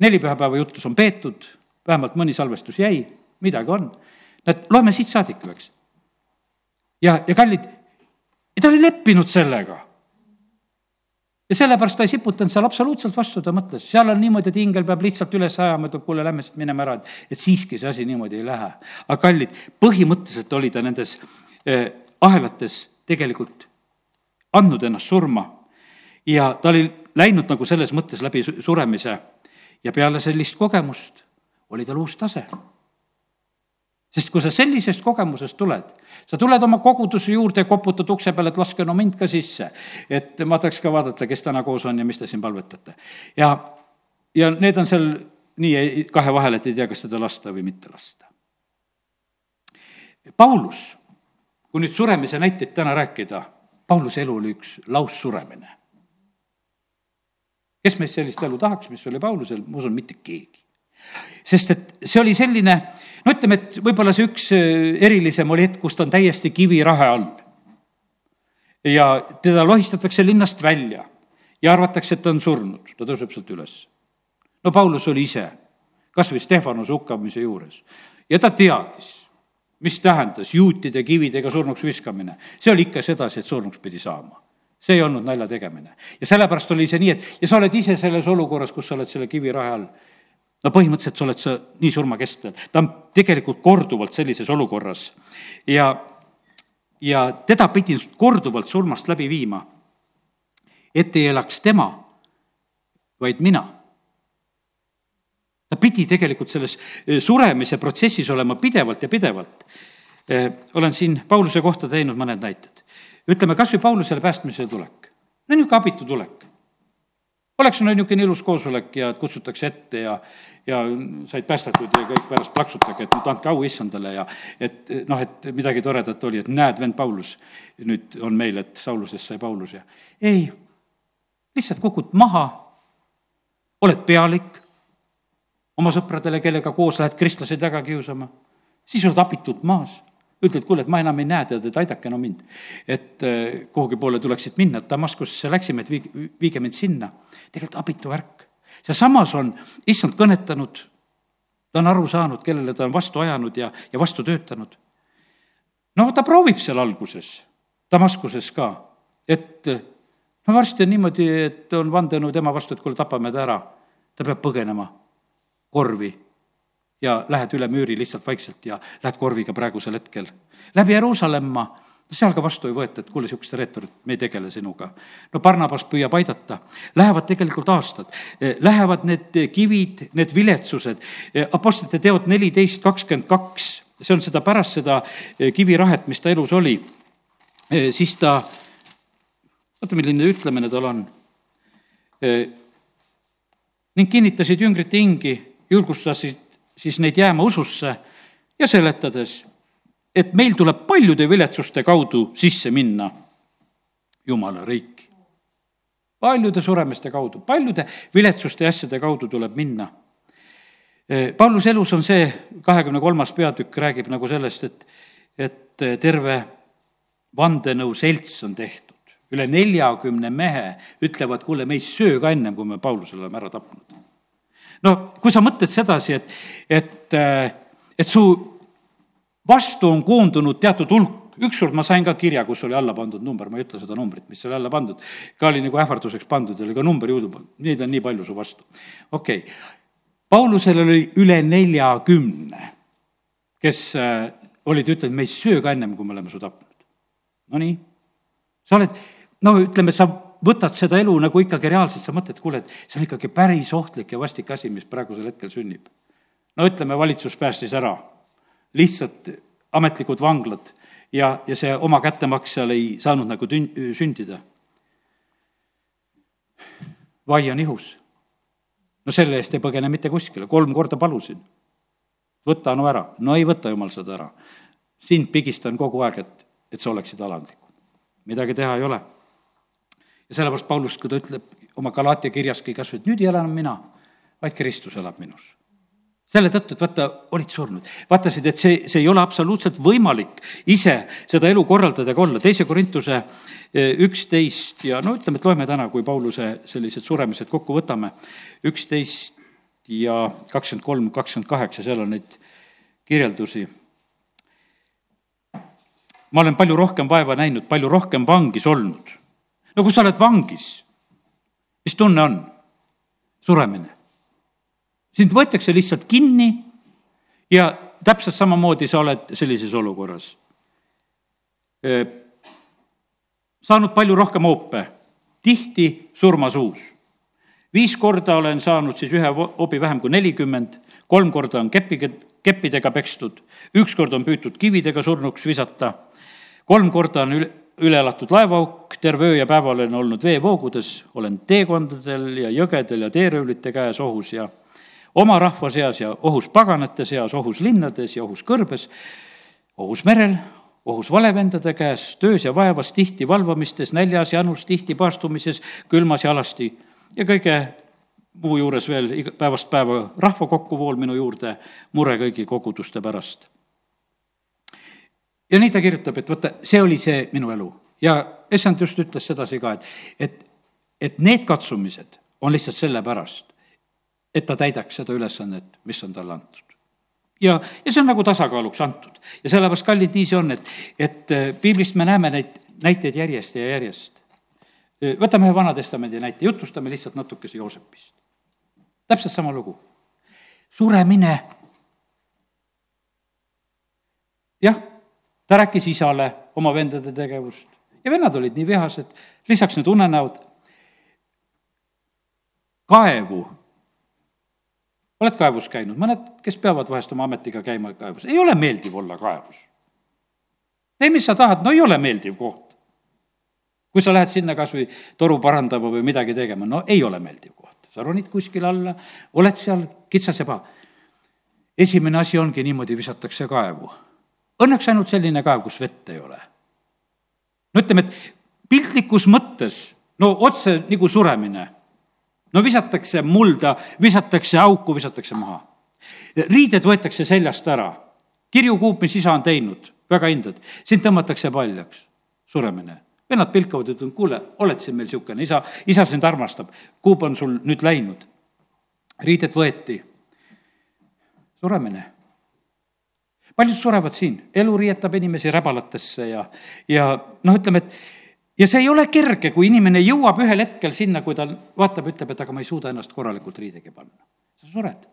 neli pühapäeva jutlus on peetud, vähemalt mõni salvestus jäi, midagi on. näed, loeme siit saadik, eks. ja, ja kallid, ta oli leppinud sellega ja sellepärast ta ei siputanud seal absoluutselt vastu, ta mõtles, seal on niimoodi, et ingel peab lihtsalt üles ajama, ütleb, kuule, lähme siit minema ära, et, et siiski see asi niimoodi ei lähe. aga kallid, põhimõtteliselt oli ta nendes eh, ahelates tegelikult andnud ennast surma ja ta oli läinud nagu selles mõttes läbi suremise ja peale sellist kogemust oli tal uus tase. Sest kui sa sellisest kogemusest tuled, sa tuled oma koguduse juurde ja koputad ukse peale, et laske no mind ka sisse. et ma tahaks ka vaadata, kes täna koos on ja mis te siin palvetate. ja, ja need on seal nii kahe vahel, et ei tea, kas seda lasta või mitte lasta. Paulus, kui nüüd suremise näiteid täna rääkida, Pauluse elu oli üks laussuremine. kes meist sellist elu tahaks, mis oli Paulusel, ma usun, mitte keegi. sest et see oli selline, no ütleme, et võib-olla see üks äh, erilisem oli hetk, kus ta on täiesti kivirahe all. ja teda lohistatakse linnast välja ja arvatakse, et ta on surnud, ta tõuseb sealt üles. no Paulus oli ise kas või Stefanuse hukkamise juures ja ta teadis mis tähendas juutide kividega surnuks viskamine. see oli ikka sedasi, et surnuks pidi saama. see ei olnud nalja tegemine. ja sellepärast oli see nii, et ja sa oled ise selles olukorras, kus sa oled selle kivirahe all. No põhimõtteliselt sa oled sa nii surmakestel. ta on tegelikult korduvalt sellises olukorras ja, ja teda pidi korduvalt surmast läbi viima, et ei elaks tema, vaid mina ta pidi tegelikult selles eh, suremise protsessis olema pidevalt ja pidevalt. Eh, olen siin Pauluse kohta teinud mõned näited. ütleme kas või Paulusele päästmise tulek. no niisugune abitu tulek. Oleks no niisugune ilus koosolek ja kutsutakse ette ja, ja said päästetud ja kõik pärast plaksutage, et nüüd andke au issandale ja et noh, et midagi toredat oli, et näed, vend Paulus, nüüd on meil, et Saulusest sai Paulus ja ei, lihtsalt kukud maha, oled pealik oma sõpradele, kellega koos lähed kristlasi taga kiusama, siis oled apitult maas. Ütled, kuule, et ma enam ei näe tead, et aidake no mind. et äh, kuhugi poole tuleksid minna, et Damaskusesse läksime, et viige, viige mind sinna. tegelikult abitu värk. see samas on issand kõnetanud, ta on aru saanud, kellele ta on vastu ajanud ja, ja vastu töötanud. no ta proovib seal alguses, Damaskuses ka, et no varsti on niimoodi, et on vandenõu tema vastu, et kuule, tapame ta ära. ta peab põgenema korvi ja lähed üle müüri lihtsalt vaikselt ja lähed korviga praegusel hetkel. läbi Jeruusalemma, seal ka vastu ei võeta, et kuule, niisugust reetorit, me ei tegele sinuga. no Barnabas püüab aidata, lähevad tegelikult aastad, eh, lähevad need kivid, need viletsused, eh, Apostlite teod neliteist kakskümmend kaks, see on seda pärast seda eh, kivirahet, mis ta elus oli, siis ta, vaata, milline ütlemine tal on. Ning kinnitasid jüngrite hingi julgustasid siis neid jääma ususse ja seletades, et meil tuleb paljude viletsuste kaudu sisse minna Jumala riiki. paljude suremiste kaudu, paljude viletsuste ja asjade kaudu tuleb minna. Pauluse elus on see, kahekümne kolmas peatükk räägib nagu sellest, et, et terve vandenõu selts on tehtud. üle neljakümne mehe ütlevad, kuule, me ei söö ka ennem, kui me Paulusele oleme ära tapnud no kui sa mõtled sedasi, et, et, äh, et su vastu on koondunud teatud hulk, ükskord ma sain ka kirja, kus oli alla pandud number, ma ei ütle seda numbrit, mis oli alla pandud, ka oli nagu ähvarduseks pandud, oli ka number juurde, neid on nii palju su vastu. okei okay., Paulusel oli üle neljakümne, kes äh, olid ütelnud, me ei söö ka ennem, kui me oleme su tapnud. Nonii, sa oled, no ütleme, sa võtad seda elu nagu ikkagi reaalselt, sa mõtled, kuule, et see on ikkagi päris ohtlik ja vastik asi, mis praegusel hetkel sünnib. no ütleme, valitsus päästis ära, lihtsalt ametlikud vanglad ja, ja see oma kättemaks seal ei saanud nagu tün-, sündida. vai on ihus. no selle eest ei põgene mitte kuskile, kolm korda palusin. võta no ära, no ei võta jumal seda ära. sind pigistan kogu aeg, et, et sa oleksid alandlikum. midagi teha ei ole ja sellepärast Paulus, kui ta ütleb oma Galatia kirjaski kas või, et nüüd ei ela enam mina, vaid Kristus elab minus selle tõttu, et vaata, olid surnud. vaatasid, et see, see ei ole absoluutselt võimalik ise seda elu korraldada ega olla. teise Korintuse e, üksteist ja no ütleme, et loeme täna, kui Pauluse sellised suremised kokku võtame, üksteist ja kakskümmend kolm, kakskümmend kaheksa, seal on neid kirjeldusi. ma olen palju rohkem vaeva näinud, palju rohkem vangis olnud no kui sa oled vangis, mis tunne on? suremine. sind võetakse lihtsalt kinni ja täpselt samamoodi sa oled sellises olukorras. saanud palju rohkem hoope, tihti surmasuus. viis korda olen saanud siis ühe hobi vähem kui nelikümmend, kolm korda on kepiga, keppidega pekstud, üks kord on püütud kividega surnuks visata, kolm korda on üle, üle elatud laevaauk, terve öö ja päeva olen olnud veevoogudes, olen teekondadel ja jõgedel ja teeröövlite käes ohus ja oma rahva seas ja ohus paganate seas, ohus linnades ja ohus kõrbes, ohus merel, ohus valevendade käes, töös ja vaevas, tihti valvamistes, näljas, janus, tihti paastumises, külmas ja alasti ja kõige muu juures veel iga, päevast päeva rahva kokkuvool minu juurde, mure kõigi koguduste pärast. Ja nii ta kirjutab, et vaata, see oli see minu elu ja issand just ütles sedasi ka, et, et, et need katsumised on lihtsalt sellepärast, et ta täidaks seda ülesannet, mis on talle antud ja, ja see on nagu tasakaaluks antud ja sellepärast, kallid, nii see on, et, et äh, piiblist me näeme neid näiteid järjest ja järjest. Äh, võtame ühe Vana-testamendi näite, jutustame lihtsalt natukese Joosepist täpselt sama lugu. suremine. jah, ta rääkis isale oma vendade tegevust ja vennad olid nii vihased, lisaks need unenäod. kaevu. oled kaevus käinud, mõned, kes peavad vahest oma ametiga käima kaevus, ei ole meeldiv olla kaevus. tee, mis sa tahad, no ei ole meeldiv koht. kui sa lähed sinna kas või toru parandama või midagi tegema, no ei ole meeldiv koht sa ronid kuskile alla, oled seal kitsas ja paha. esimene asi ongi niimoodi, visatakse kaevu. Õnneks ainult selline kaev, kus vett ei ole. no ütleme, et piltlikus mõttes, no otse nagu suremine. no visatakse mulda, visatakse auku, visatakse maha. riided võetakse seljast ära. kirjukuup, mis isa on teinud, väga hindad, sind tõmmatakse paljaks, suremine vennad pilkavad, ütlevad, kuule, oled siin meil niisugune, isa, isa sind armastab, kuup on sul nüüd läinud. riided võeti. suremine. Paljud surevad siin, elu riietab inimesi räbalatesse ja, ja noh, ütleme, et ja see ei ole kerge, kui inimene jõuab ühel hetkel sinna, kui ta vaatab, ütleb, et aga ma ei suuda ennast korralikult riidegi panna. sa sured.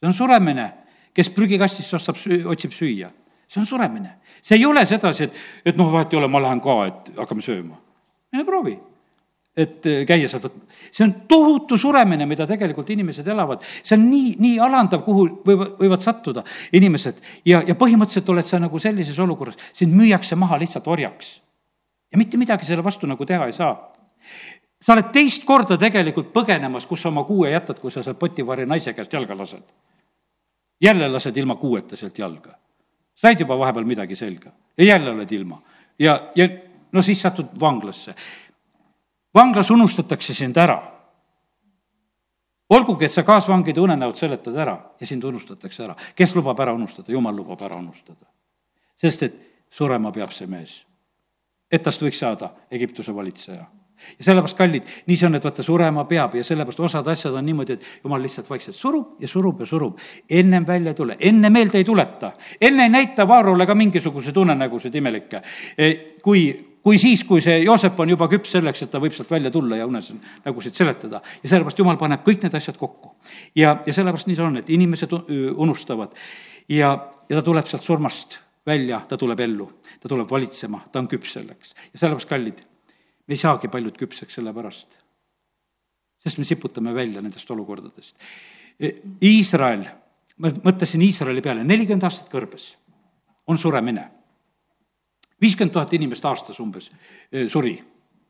see on suremine, kes prügikastist ostab, otsib süüa see on suremine. see ei ole sedasi, et, et noh, vahet ei ole, ma lähen ka, et hakkame sööma. mine proovi et äh, käia sealt, see on tohutu suremine, mida tegelikult inimesed elavad. see on nii, nii alandav, kuhu võivad, võivad sattuda inimesed ja, ja põhimõtteliselt oled sa nagu sellises olukorras, sind müüakse maha lihtsalt orjaks. ja mitte midagi selle vastu nagu teha ei saa. sa oled teist korda tegelikult põgenemas, kus sa oma kuue jätad, kui sa seal Potivari naise käest jalga lased. jälle lased ilma kuueta sealt jalga said juba vahepeal midagi selga ja jälle oled ilma. ja, ja no siis satud vanglasse. Vanglas unustatakse sind ära. olgugi, et sa kaasvangide unenäod seletad ära ja sind unustatakse ära. kes lubab ära unustada? jumal lubab ära unustada. sest et surema peab see mees. et tast võiks saada Egiptuse valitseja ja sellepärast, kallid, nii see on, et vaata, surema peab ja sellepärast osad asjad on niimoodi, et jumal lihtsalt vaikselt surub ja surub ja surub. ennem välja ei tule, enne meelde ei tuleta, enne ei näita Vaarole ka mingisuguseid unenägusid imelikke. E, kui, kui siis, kui see Joosep on juba küps selleks, et ta võib sealt välja tulla ja unes nägusid seletada. ja sellepärast jumal paneb kõik need asjad kokku. ja, ja sellepärast nii see on, et inimesed unustavad ja, ja ta tuleb sealt surmast välja, ta tuleb ellu, ta tuleb valitsema, ta on küps selleks ja sellepärast, kallid me ei saagi paljud küpseks selle pärast. sest me siputame välja nendest olukordadest. Iisrael, ma mõtlesin Iisraeli peale, nelikümmend aastat kõrbes, on suremine. Viiskümmend tuhat inimest aastas umbes suri.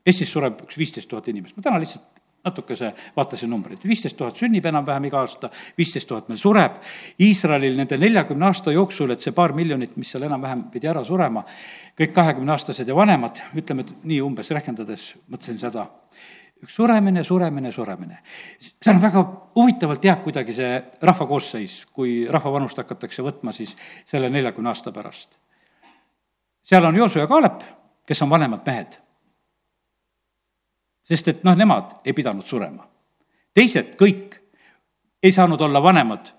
Eestis sureb üks viisteist tuhat inimest, ma täna lihtsalt natukese vaatasin numbreid, viisteist tuhat sünnib enam-vähem iga aasta, viisteist tuhat meil sureb. Iisraelil nende neljakümne aasta jooksul, et see paar miljonit, mis seal enam-vähem pidi ära surema, kõik kahekümneaastased ja vanemad, ütleme et nii umbes rehkendades, mõtlesin seda, üks suremine, suremine, suremine. see on väga huvitavalt jääb kuidagi see rahva koosseis, kui rahva vanust hakatakse võtma siis selle neljakümne aasta pärast. Seal on Joosu ja Kaalep, kes on vanemad mehed sest et noh, nemad ei pidanud surema. teised kõik ei saanud olla vanemad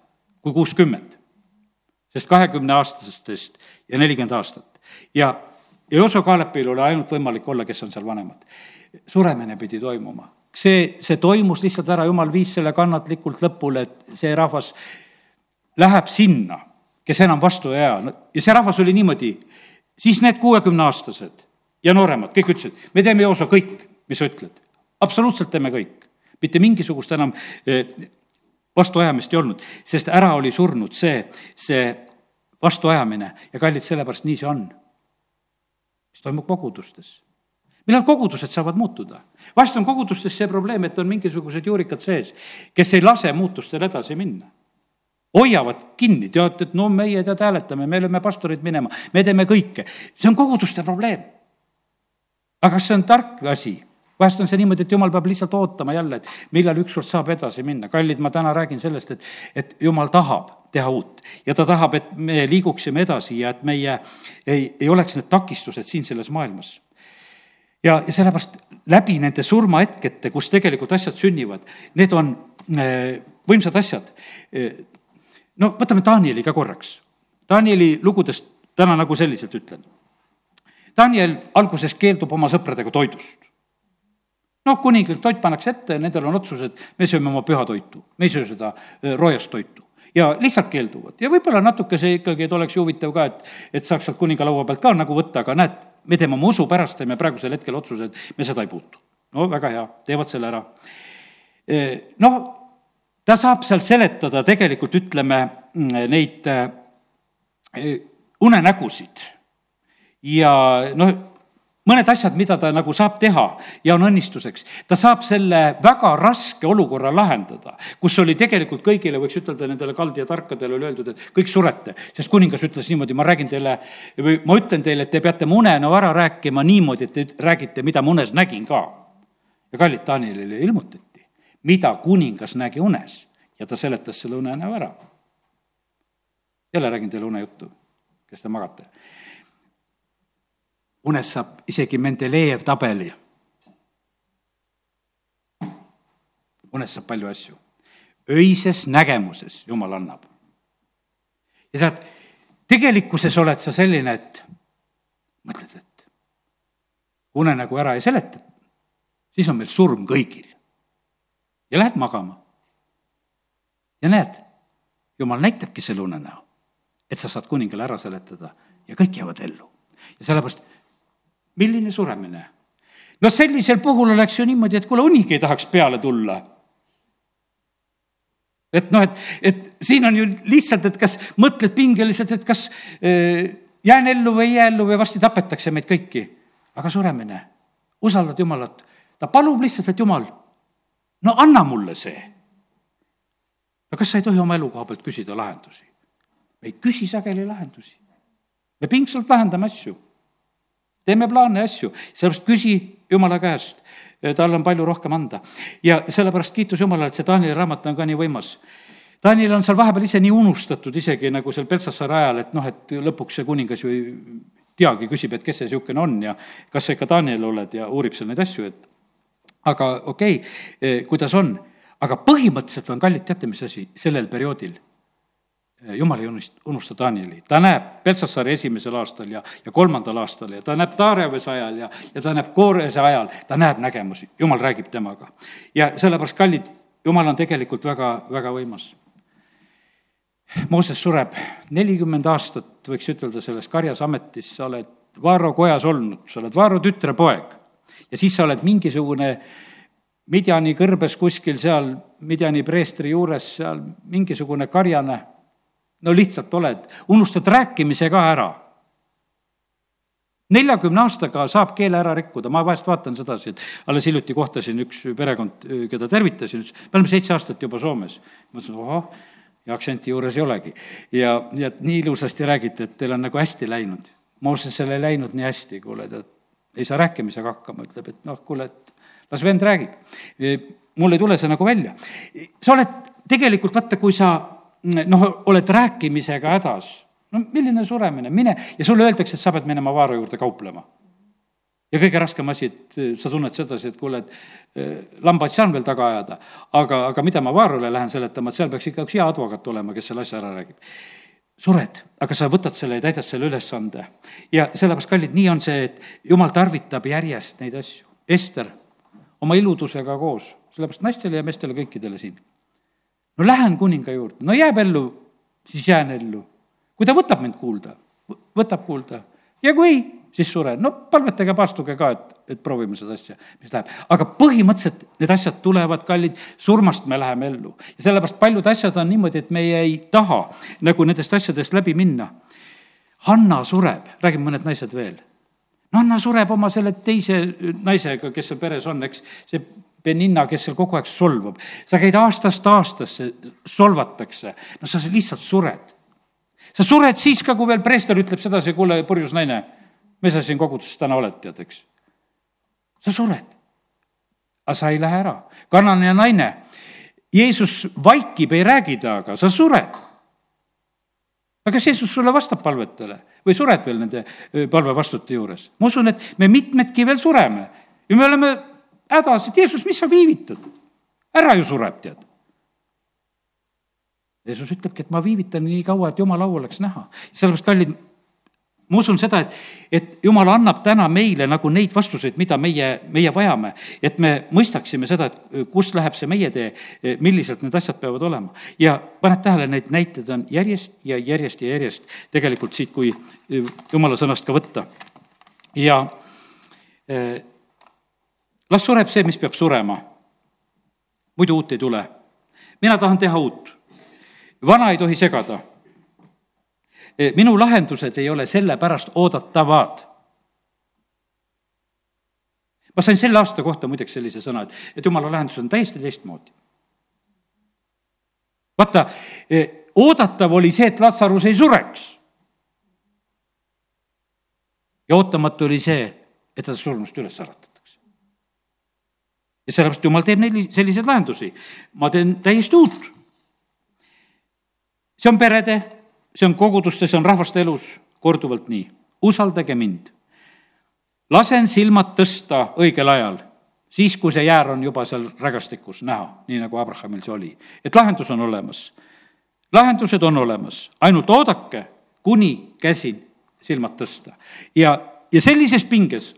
kui kuuskümmend, sest kahekümneaastastest ja nelikümmend aastat. ja, ja Joso Kaalepil oli ainult võimalik olla, kes on seal vanemad. suremine pidi toimuma. see, see toimus lihtsalt ära, jumal viis selle kannatlikult lõpule, et see rahvas läheb sinna, kes enam vastu ei aja. ja see rahvas oli niimoodi, siis need kuuekümneaastased ja nooremad, kõik ütlesid, me teeme Jooso kõik mis sa ütled? absoluutselt teeme kõik. mitte mingisugust enam eh, vastuajamist ei olnud, sest ära oli surnud see, see vastuajamine ja kallid, sellepärast nii see on. mis toimub kogudustes millal kogudused saavad muutuda? vahest on kogudustes see probleem, et on mingisugused juurikad sees, kes ei lase muutustel edasi minna. Hoiavad kinni, tead, et no meie tead hääletame, me oleme pastorid minema, me teeme kõike. see on koguduste probleem. aga kas see on tark asi? vahest on see niimoodi, et jumal peab lihtsalt ootama jälle, et millal ükskord saab edasi minna. kallid, ma täna räägin sellest, et, et jumal tahab teha uut ja ta tahab, et me liiguksime edasi ja et meie ei, ei oleks need takistused siin selles maailmas ja, ja sellepärast läbi nende surmahetkete, kus tegelikult asjad sünnivad, need on äh, võimsad asjad. Äh, no võtame Danieli ka korraks. Danieli lugudest täna nagu selliselt ütlen. Daniel alguses keeldub oma sõpradega toidust. noh, kuninglik toit pannakse ette, nendel on otsus, et me sööme oma püha toitu, me ei söö seda äh, roojast toitu ja lihtsalt keelduvad ja võib-olla natuke see ikkagi, et oleks ju huvitav ka, et, et saaks sealt kuninga laua pealt ka nagu võtta, aga näed, me teeme oma usu pärast, teeme praegusel hetkel otsuse, et me seda ei puutu. no väga hea, teevad selle ära. noh, ta saab seal seletada tegelikult, ütleme, neid unenägusid ja noh, mõned asjad, mida ta nagu saab teha ja on õnnistuseks. ta saab selle väga raske olukorra lahendada, kus oli tegelikult kõigile, võiks ütelda, nendele kaldi ja tarkadele oli öeldud, et kõik surete. sest kuningas ütles niimoodi, ma räägin teile või ma ütlen teile, et te peate mu unenäo ära rääkima niimoodi, et te räägite, mida ma unes nägin ka. ja kallid Danielile ilmutati, mida kuningas nägi unes ja ta seletas selle unenäo ära. jälle räägin teile unejuttu, kes te magate unes saab isegi Mendelejev tabeli. unes saab palju asju. öises nägemuses Jumal annab. ja tead, tegelikkuses oled sa selline, et mõtled, et unenägu ära ei seleta, siis on meil surm kõigil. Ja lähed magama. ja näed, Jumal näitabki selle unenäo, et sa saad kuningale ära seletada ja kõik jäävad ellu. ja sellepärast milline suremine? no sellisel puhul oleks ju niimoodi, et kuule, unigi ei tahaks peale tulla. et noh, et, et siin on ju lihtsalt, et kas mõtled pingeliselt, et kas äh, jään ellu või ei jää ellu või varsti tapetakse meid kõiki. aga suremine, usaldad Jumalat, ta palub lihtsalt, et Jumal, no anna mulle see. no kas sa ei tohi oma elukoha pealt küsida lahendusi? me ei küsi sageli lahendusi. me pingsalt lahendame asju teeme plaane ja asju, sellepärast küsi Jumala käest, tal on palju rohkem anda. ja sellepärast kiitus Jumalale, et see Taanieli raamat on ka nii võimas. Taaniel on seal vahepeal ise nii unustatud, isegi nagu seal Peltsassaare ajal, et noh, et lõpuks see kuningas ju ei teagi, küsib, et kes see niisugune on ja kas sa ikka Daniel oled ja uurib seal neid asju, et aga okei okay,, kuidas on, aga põhimõtteliselt on kallid, teate, mis asi, sellel perioodil jumal ei unust-, unusta Danieli, ta näeb Peltsassaari esimesel aastal ja, ja kolmandal aastal ja ta näeb Taarevese ajal ja, ja ta näeb Koorese ajal, ta näeb nägemusi, jumal räägib temaga. ja sellepärast, kallid, jumal on tegelikult väga, väga võimas. Mooses sureb. nelikümmend aastat, võiks ütelda, selles karjas ametis, sa oled Vaaro kojas olnud, sa oled Vaaro tütrepoeg ja siis sa oled mingisugune Midjani kõrbes kuskil seal, Midjani preestri juures seal mingisugune karjane no lihtsalt oled, unustad rääkimise ka ära. neljakümne aastaga saab keele ära rikkuda, ma vahest vaatan sedasi, et alles hiljuti kohtasin üks perekond, keda tervitasin, ütles, me oleme seitse aastat juba Soomes. ma ütlesin, ohoh, ja aktsenti juures ei olegi. ja, ja nii ilusasti räägite, et teil on nagu hästi läinud. Moosesel ei läinud nii hästi, kuule, ta ei saa rääkimisega hakkama, ütleb, et noh, kuule, et las vend räägib. mul ei tule see nagu välja. sa oled tegelikult, vaata, kui sa noh, oled rääkimisega hädas, no milline suremine, mine ja sulle öeldakse, et sa pead minema Vaaro juurde kauplema. ja kõige raskem asi, et äh, sa tunned sedasi, et kuule, et äh, lambaid saan veel taga ajada, aga, aga mida ma Vaarole lähen seletama, et seal peaks ikka üks hea advokaat olema, kes selle asja ära räägib sured, aga sa võtad selle ja täidad selle ülesande. ja sellepärast, kallid, nii on see, et jumal tarvitab järjest neid asju. Ester oma iludusega koos, sellepärast naistele ja meestele kõikidele siin no lähen kuninga juurde, no jääb ellu, siis jään ellu. kui ta võtab mind kuulda, võtab kuulda ja kui ei, siis suren. no palvetage, paastuge ka, et, et proovime seda asja, mis läheb. aga põhimõtteliselt need asjad tulevad, kallid, surmast me läheme ellu. ja sellepärast paljud asjad on niimoodi, et meie ei taha nagu nendest asjadest läbi minna. Hanna sureb, räägime mõned naised veel. no Hanna sureb oma selle teise naisega, kes seal peres on, eks, see Beninna, kes seal kogu aeg solvab. sa käid aastast aastasse, solvatakse, no sa lihtsalt sured sa sured siis ka, kui veel preester ütleb sedasi, kuule, purjus naine, mis sa siin koguduses täna oled, tead, eks. sa sured. aga sa ei lähe ära. kannane naine, Jeesus vaikib, ei räägi temaga, sa sured. aga kas Jeesus sulle vastab palvetele või sured veel nende palvevastute juures? ma usun, et me mitmedki veel sureme ja me oleme hädas, et Jeesus, mis sa viivitad? ära ju sureb, tead Jeesus ütlebki, et ma viivitan nii kaua, et jumala au oleks näha. sellepärast, kallid, ma usun seda, et, et jumal annab täna meile nagu neid vastuseid, mida meie, meie vajame. et me mõistaksime seda, et kus läheb see meie tee, milliselt need asjad peavad olema. ja paned tähele, neid näiteid on järjest ja järjest ja järjest tegelikult siit, kui jumala sõnast ka võtta. ja las sureb see, mis peab surema. muidu uut ei tule. mina tahan teha uut vana ei tohi segada. E, minu lahendused ei ole sellepärast oodatavad. ma sain selle aasta kohta muideks sellise sõna, et, et jumala lahendused on täiesti teistmoodi. vaata, e, oodatav oli see, et Latsarus ei sureks. ja ootamatu oli see, et ta surnust üles äratatakse. ja sellepärast jumal teeb neil selliseid lahendusi. ma teen täiesti uut see on perede, see on koguduste, see on rahvaste elus korduvalt nii. usaldage mind. lasen silmad tõsta õigel ajal, siis kui see jäär on juba seal rägastikus näha, nii nagu Abrahamil see oli. et lahendus on olemas. lahendused on olemas, ainult oodake, kuni käsin silmad tõsta. ja, ja sellises pinges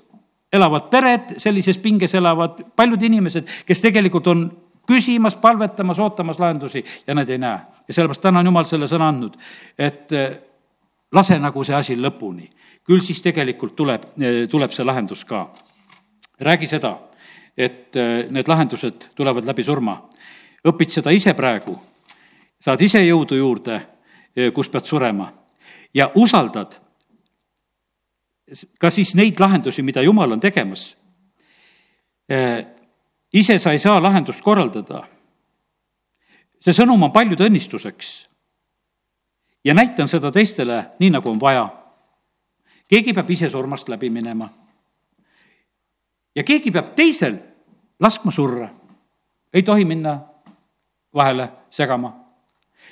elavad pered, sellises pinges elavad paljud inimesed, kes tegelikult on küsimas, palvetamas, ootamas lahendusi ja nad ei näe. Ja sellepärast täna on Jumal selle sõna andnud, et eh, lase nagu see asi lõpuni. küll siis tegelikult tuleb, eh, tuleb see lahendus ka. räägi seda, et eh, need lahendused tulevad läbi surma. õpid seda ise praegu, saad ise jõudu juurde, kus pead surema ja usaldad ka siis neid lahendusi, mida Jumal on tegemas ise sa ei saa lahendust korraldada. See sõnum on paljude õnnistuseks. ja näitan seda teistele nii, nagu on vaja. keegi peab ise surmast läbi minema. ja keegi peab teisel laskma surra. ei tohi minna vahele segama.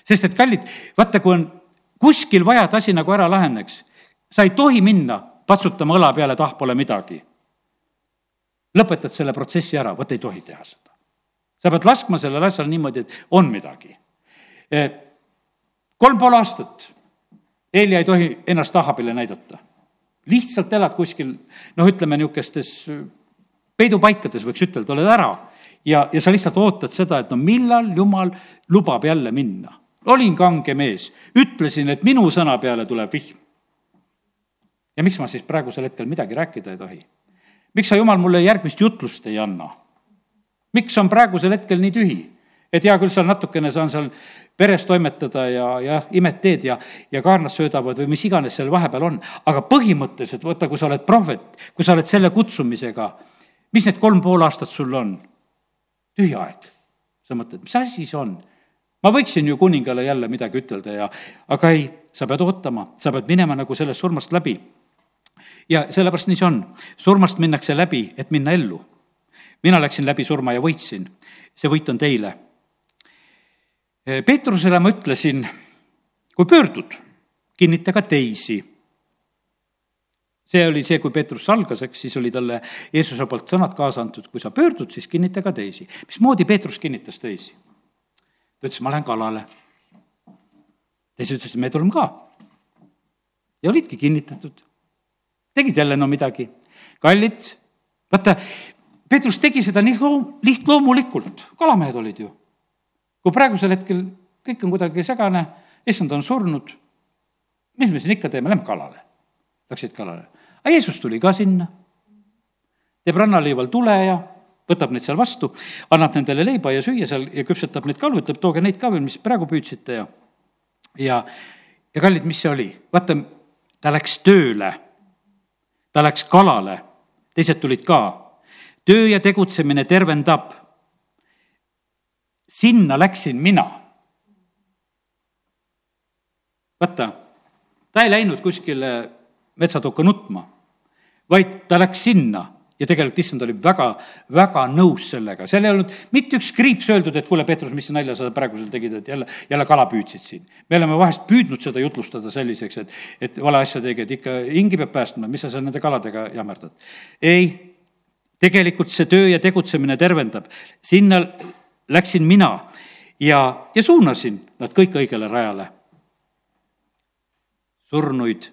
sest et kallid, vaata, kui on kuskil vaja, et asi nagu ära laheneks, sa ei tohi minna patsutama õla peale, et ah, pole midagi lõpetad selle protsessi ära, vot ei tohi teha seda. Sa pead laskma sellel asjal niimoodi, et on midagi. Eh, kolm pool aastat Helja ei tohi ennast Ahabile näidata. lihtsalt elad kuskil, noh, ütleme niisugustes peidupaikades, võiks ütelda, oled ära ja, ja sa lihtsalt ootad seda, et no millal jumal lubab jälle minna. olin kange mees, ütlesin, et minu sõna peale tuleb vihm. ja miks ma siis praegusel hetkel midagi rääkida ei tohi? miks sa, jumal, mulle järgmist jutlust ei anna? Miks on praegusel hetkel nii tühi? et hea küll, seal natukene saan seal peres toimetada ja, ja imet teed ja, ja kaarnad söödavad või mis iganes seal vahepeal on. aga põhimõtteliselt, vaata, kui sa oled prohvet, kui sa oled selle kutsumisega, mis need kolm pool aastat sul on? tühi aeg. sa mõtled, mis asi see on? ma võiksin ju kuningale jälle midagi ütelda ja, aga ei, sa pead ootama, sa pead minema nagu sellest surmast läbi ja sellepärast nii see on. surmast minnakse läbi, et minna ellu. Mina läksin läbi surma ja võitsin. see võit on teile. Peetrusele ma ütlesin, kui pöördud, kinnita ka teisi. see oli see, kui Peetrus algas, eks, siis oli talle Jeesuse poolt sõnad kaasa antud, kui sa pöördud, siis kinnita ka teisi. mismoodi Peetrus kinnitas teisi? ta ütles, ma lähen kalale. teised ütlesid, me tuleme ka. ja olidki kinnitatud tegid jälle no midagi. kallid, vaata, Peetrus tegi seda nii loom-, lihtloomulikult, kalamehed olid ju. kui praegusel hetkel kõik on kuidagi segane, issand on surnud, mis me siin ikka teeme, lähme kalale. Läksid kalale. aga Jeesus tuli ka sinna, teeb rannaliival tule ja võtab neid seal vastu, annab nendele leiba ja süüa seal ja küpsetab neid kalu, ütleb, tooge neid ka veel, mis praegu püüdsite ja, ja, ja kallid, mis see oli? vaata, ta läks tööle, ta läks kalale, teised tulid ka. Töö ja tegutsemine tervendab. sinna läksin mina. vaata, ta ei läinud kuskile metsatukka nutma, vaid ta läks sinna ja tegelikult issand oli väga, väga nõus sellega, seal ei olnud mitte üks kriips öeldud, et kuule, Peetrus, mis nalja sa praegu seal tegid, et jälle, jälle kala püüdsid siin. me oleme vahest püüdnud seda jutlustada selliseks, et, et vale asja tegi, et ikka hingi peab päästma, mis sa seal nende kaladega jammerdad. ei, tegelikult see töö ja tegutsemine tervendab. sinna läksin mina ja, ja suunasin nad kõik õigele rajale. surnuid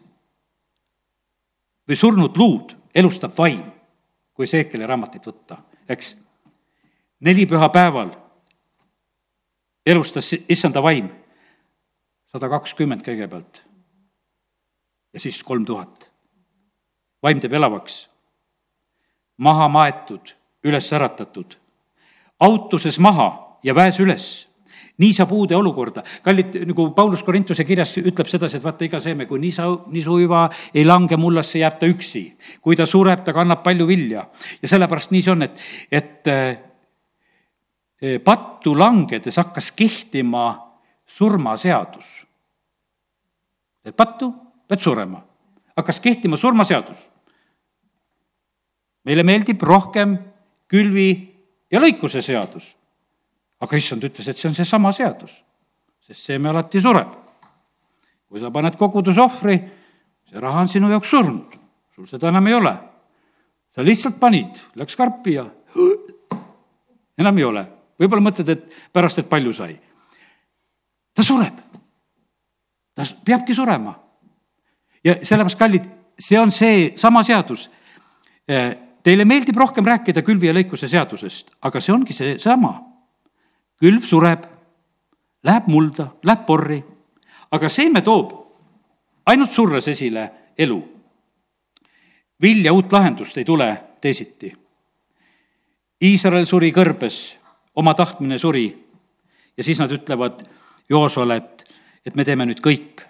või surnud luud elustab vaim kui Seekeli raamatit võtta, eks. neli pühapäeval elustas issanda vaim sada kakskümmend kõigepealt ja siis kolm tuhat. vaim teeb elavaks, maha maetud, üles äratatud, autuses maha ja väes üles nii saab uude olukorda. kallid, nagu Paulus Korintuse kirjas ütleb sedasi, et vaata, iga seeme, kui nisa, nisuiva ei lange mullasse, jääb ta üksi. kui ta sureb, ta kannab palju vilja. ja sellepärast nii see on, et, et eh, pattu langedes hakkas kehtima surmaseadus. et pattu, pead surema. hakkas kehtima surmaseadus. Meile meeldib rohkem külvi ja lõikuse seadus aga issand ütles, et see on seesama seadus, sest seeme alati sureb. kui sa paned kogudusohvri, see raha on sinu jaoks surnud, sul seda enam ei ole. sa lihtsalt panid, läks karpi ja enam ei ole. võib-olla mõtled, et pärast, et palju sai. ta sureb. ta peabki surema. ja sellepärast, kallid, see on see sama seadus. Teile meeldib rohkem rääkida külvi ja lõikuse seadusest, aga see ongi seesama külv sureb, läheb mulda, läheb porri, aga seeme toob ainult surres esile elu. vilja uut lahendust ei tule teisiti. Iisrael suri kõrbes, oma tahtmine suri ja siis nad ütlevad Joosole, et, et me teeme nüüd kõik.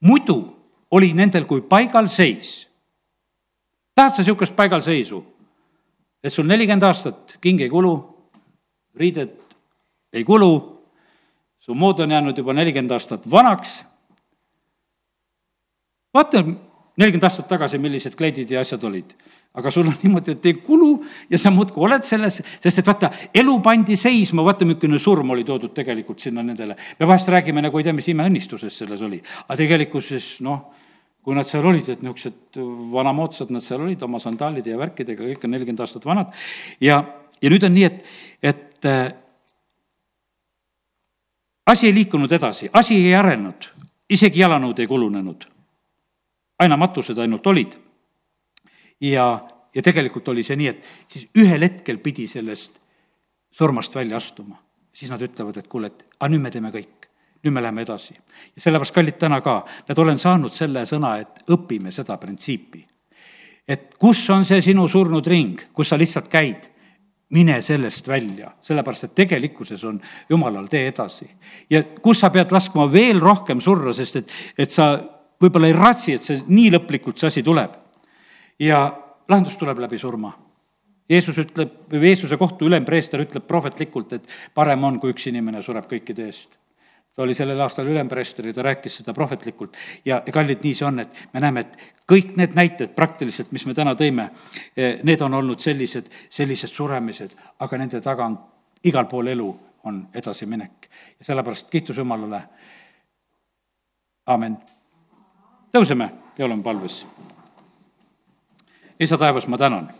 muidu oli nendel kui paigalseis. Tahad sa niisugust paigalseisu? et sul nelikümmend aastat king ei kulu, riided ei kulu, su mood on jäänud juba nelikümmend aastat vanaks. vaata nelikümmend aastat tagasi, millised kleidid ja asjad olid. aga sul on niimoodi, et ei kulu ja sa muudkui oled selles, sest et vaata, elu pandi seisma, vaata, milline surm oli toodud tegelikult sinna nendele. me vahest räägime nagu ei tea, mis imeõnnistuses selles oli, aga tegelikkuses noh, kui nad seal olid, et niisugused vanamoodsad nad seal olid oma sandaalide ja värkidega, kõik on nelikümmend aastat vanad. ja, ja nüüd on nii, et, et asi ei liikunud edasi, asi ei arenenud, isegi jalanõud ei kulunenud. aina matused ainult olid. ja, ja tegelikult oli see nii, et siis ühel hetkel pidi sellest surmast välja astuma. siis nad ütlevad, et kuule, et aga nüüd me teeme kõik, nüüd me läheme edasi. ja sellepärast, kallid, täna ka, et olen saanud selle sõna, et õpime seda printsiipi. et kus on see sinu surnud ring, kus sa lihtsalt käid mine sellest välja, sellepärast et tegelikkuses on jumalal tee edasi. ja kus sa pead laskma veel rohkem surra, sest et, et sa võib-olla ei ratsi, et see nii lõplikult see asi tuleb. ja lahendus tuleb läbi surma. Jeesus ütleb, Jeesuse kohtu ülempreester ütleb prohvetlikult, et parem on, kui üks inimene sureb kõikide eest ta oli sellel aastal ülempreester ja ta rääkis seda prohvetlikult. ja, ja kallid, nii see on, et me näeme, et kõik need näited praktiliselt, mis me täna tõime, eh, need on olnud sellised, sellised suremised, aga nende taga on igal pool elu, on edasiminek. ja sellepärast kiitus Jumalale. amin. tõuseme ja oleme palves. isa taevas, ma tänan.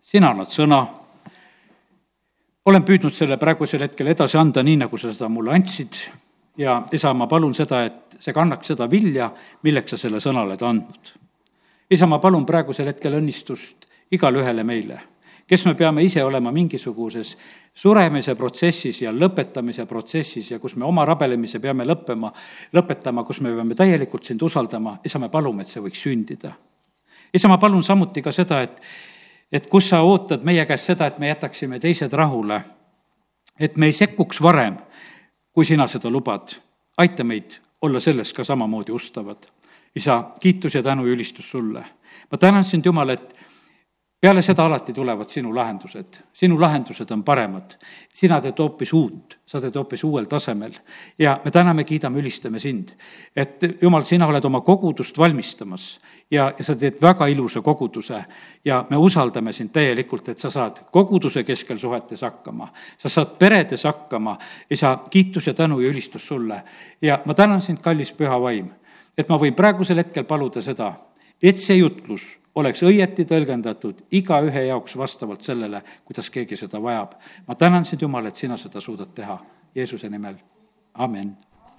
sina annad sõna olen püüdnud selle praegusel hetkel edasi anda, nii nagu sa seda mulle andsid ja isa, ma palun seda, et see kannaks seda vilja, milleks sa selle sõna oled andnud. isa, ma palun praegusel hetkel õnnistust igale ühele meile, kes me peame ise olema mingisuguses suremise protsessis ja lõpetamise protsessis ja kus me oma rabelemise peame lõppema, lõpetama, kus me peame täielikult sind usaldama, isa, me palume, et see võiks sündida isa, ma palun samuti ka seda, et, et kus sa ootad meie käest seda, et me jätaksime teised rahule, et me ei sekkuks varem, kui sina seda lubad. aita meid olla selles ka samamoodi ustavad. isa, kiitus ja tänu ja ülistus sulle. ma tänan sind, Jumal, et peale seda alati tulevad sinu lahendused, sinu lahendused on paremad. sina teed hoopis uut, sa teed hoopis uuel tasemel ja me täname, kiidame, ülistame sind. et jumal, sina oled oma kogudust valmistamas ja, ja sa teed väga ilusa koguduse ja me usaldame sind täielikult, et sa saad koguduse keskel suhetes hakkama, sa saad peredes hakkama, isa, kiitus ja tänu ja ülistus sulle. ja ma tänan sind, kallis püha vaim, et ma võin praegusel hetkel paluda seda, et see jutlus oleks õieti tõlgendatud igaühe jaoks vastavalt sellele, kuidas keegi seda vajab. ma tänan sind, Jumal, et sina seda suudad teha. Jeesuse nimel, amin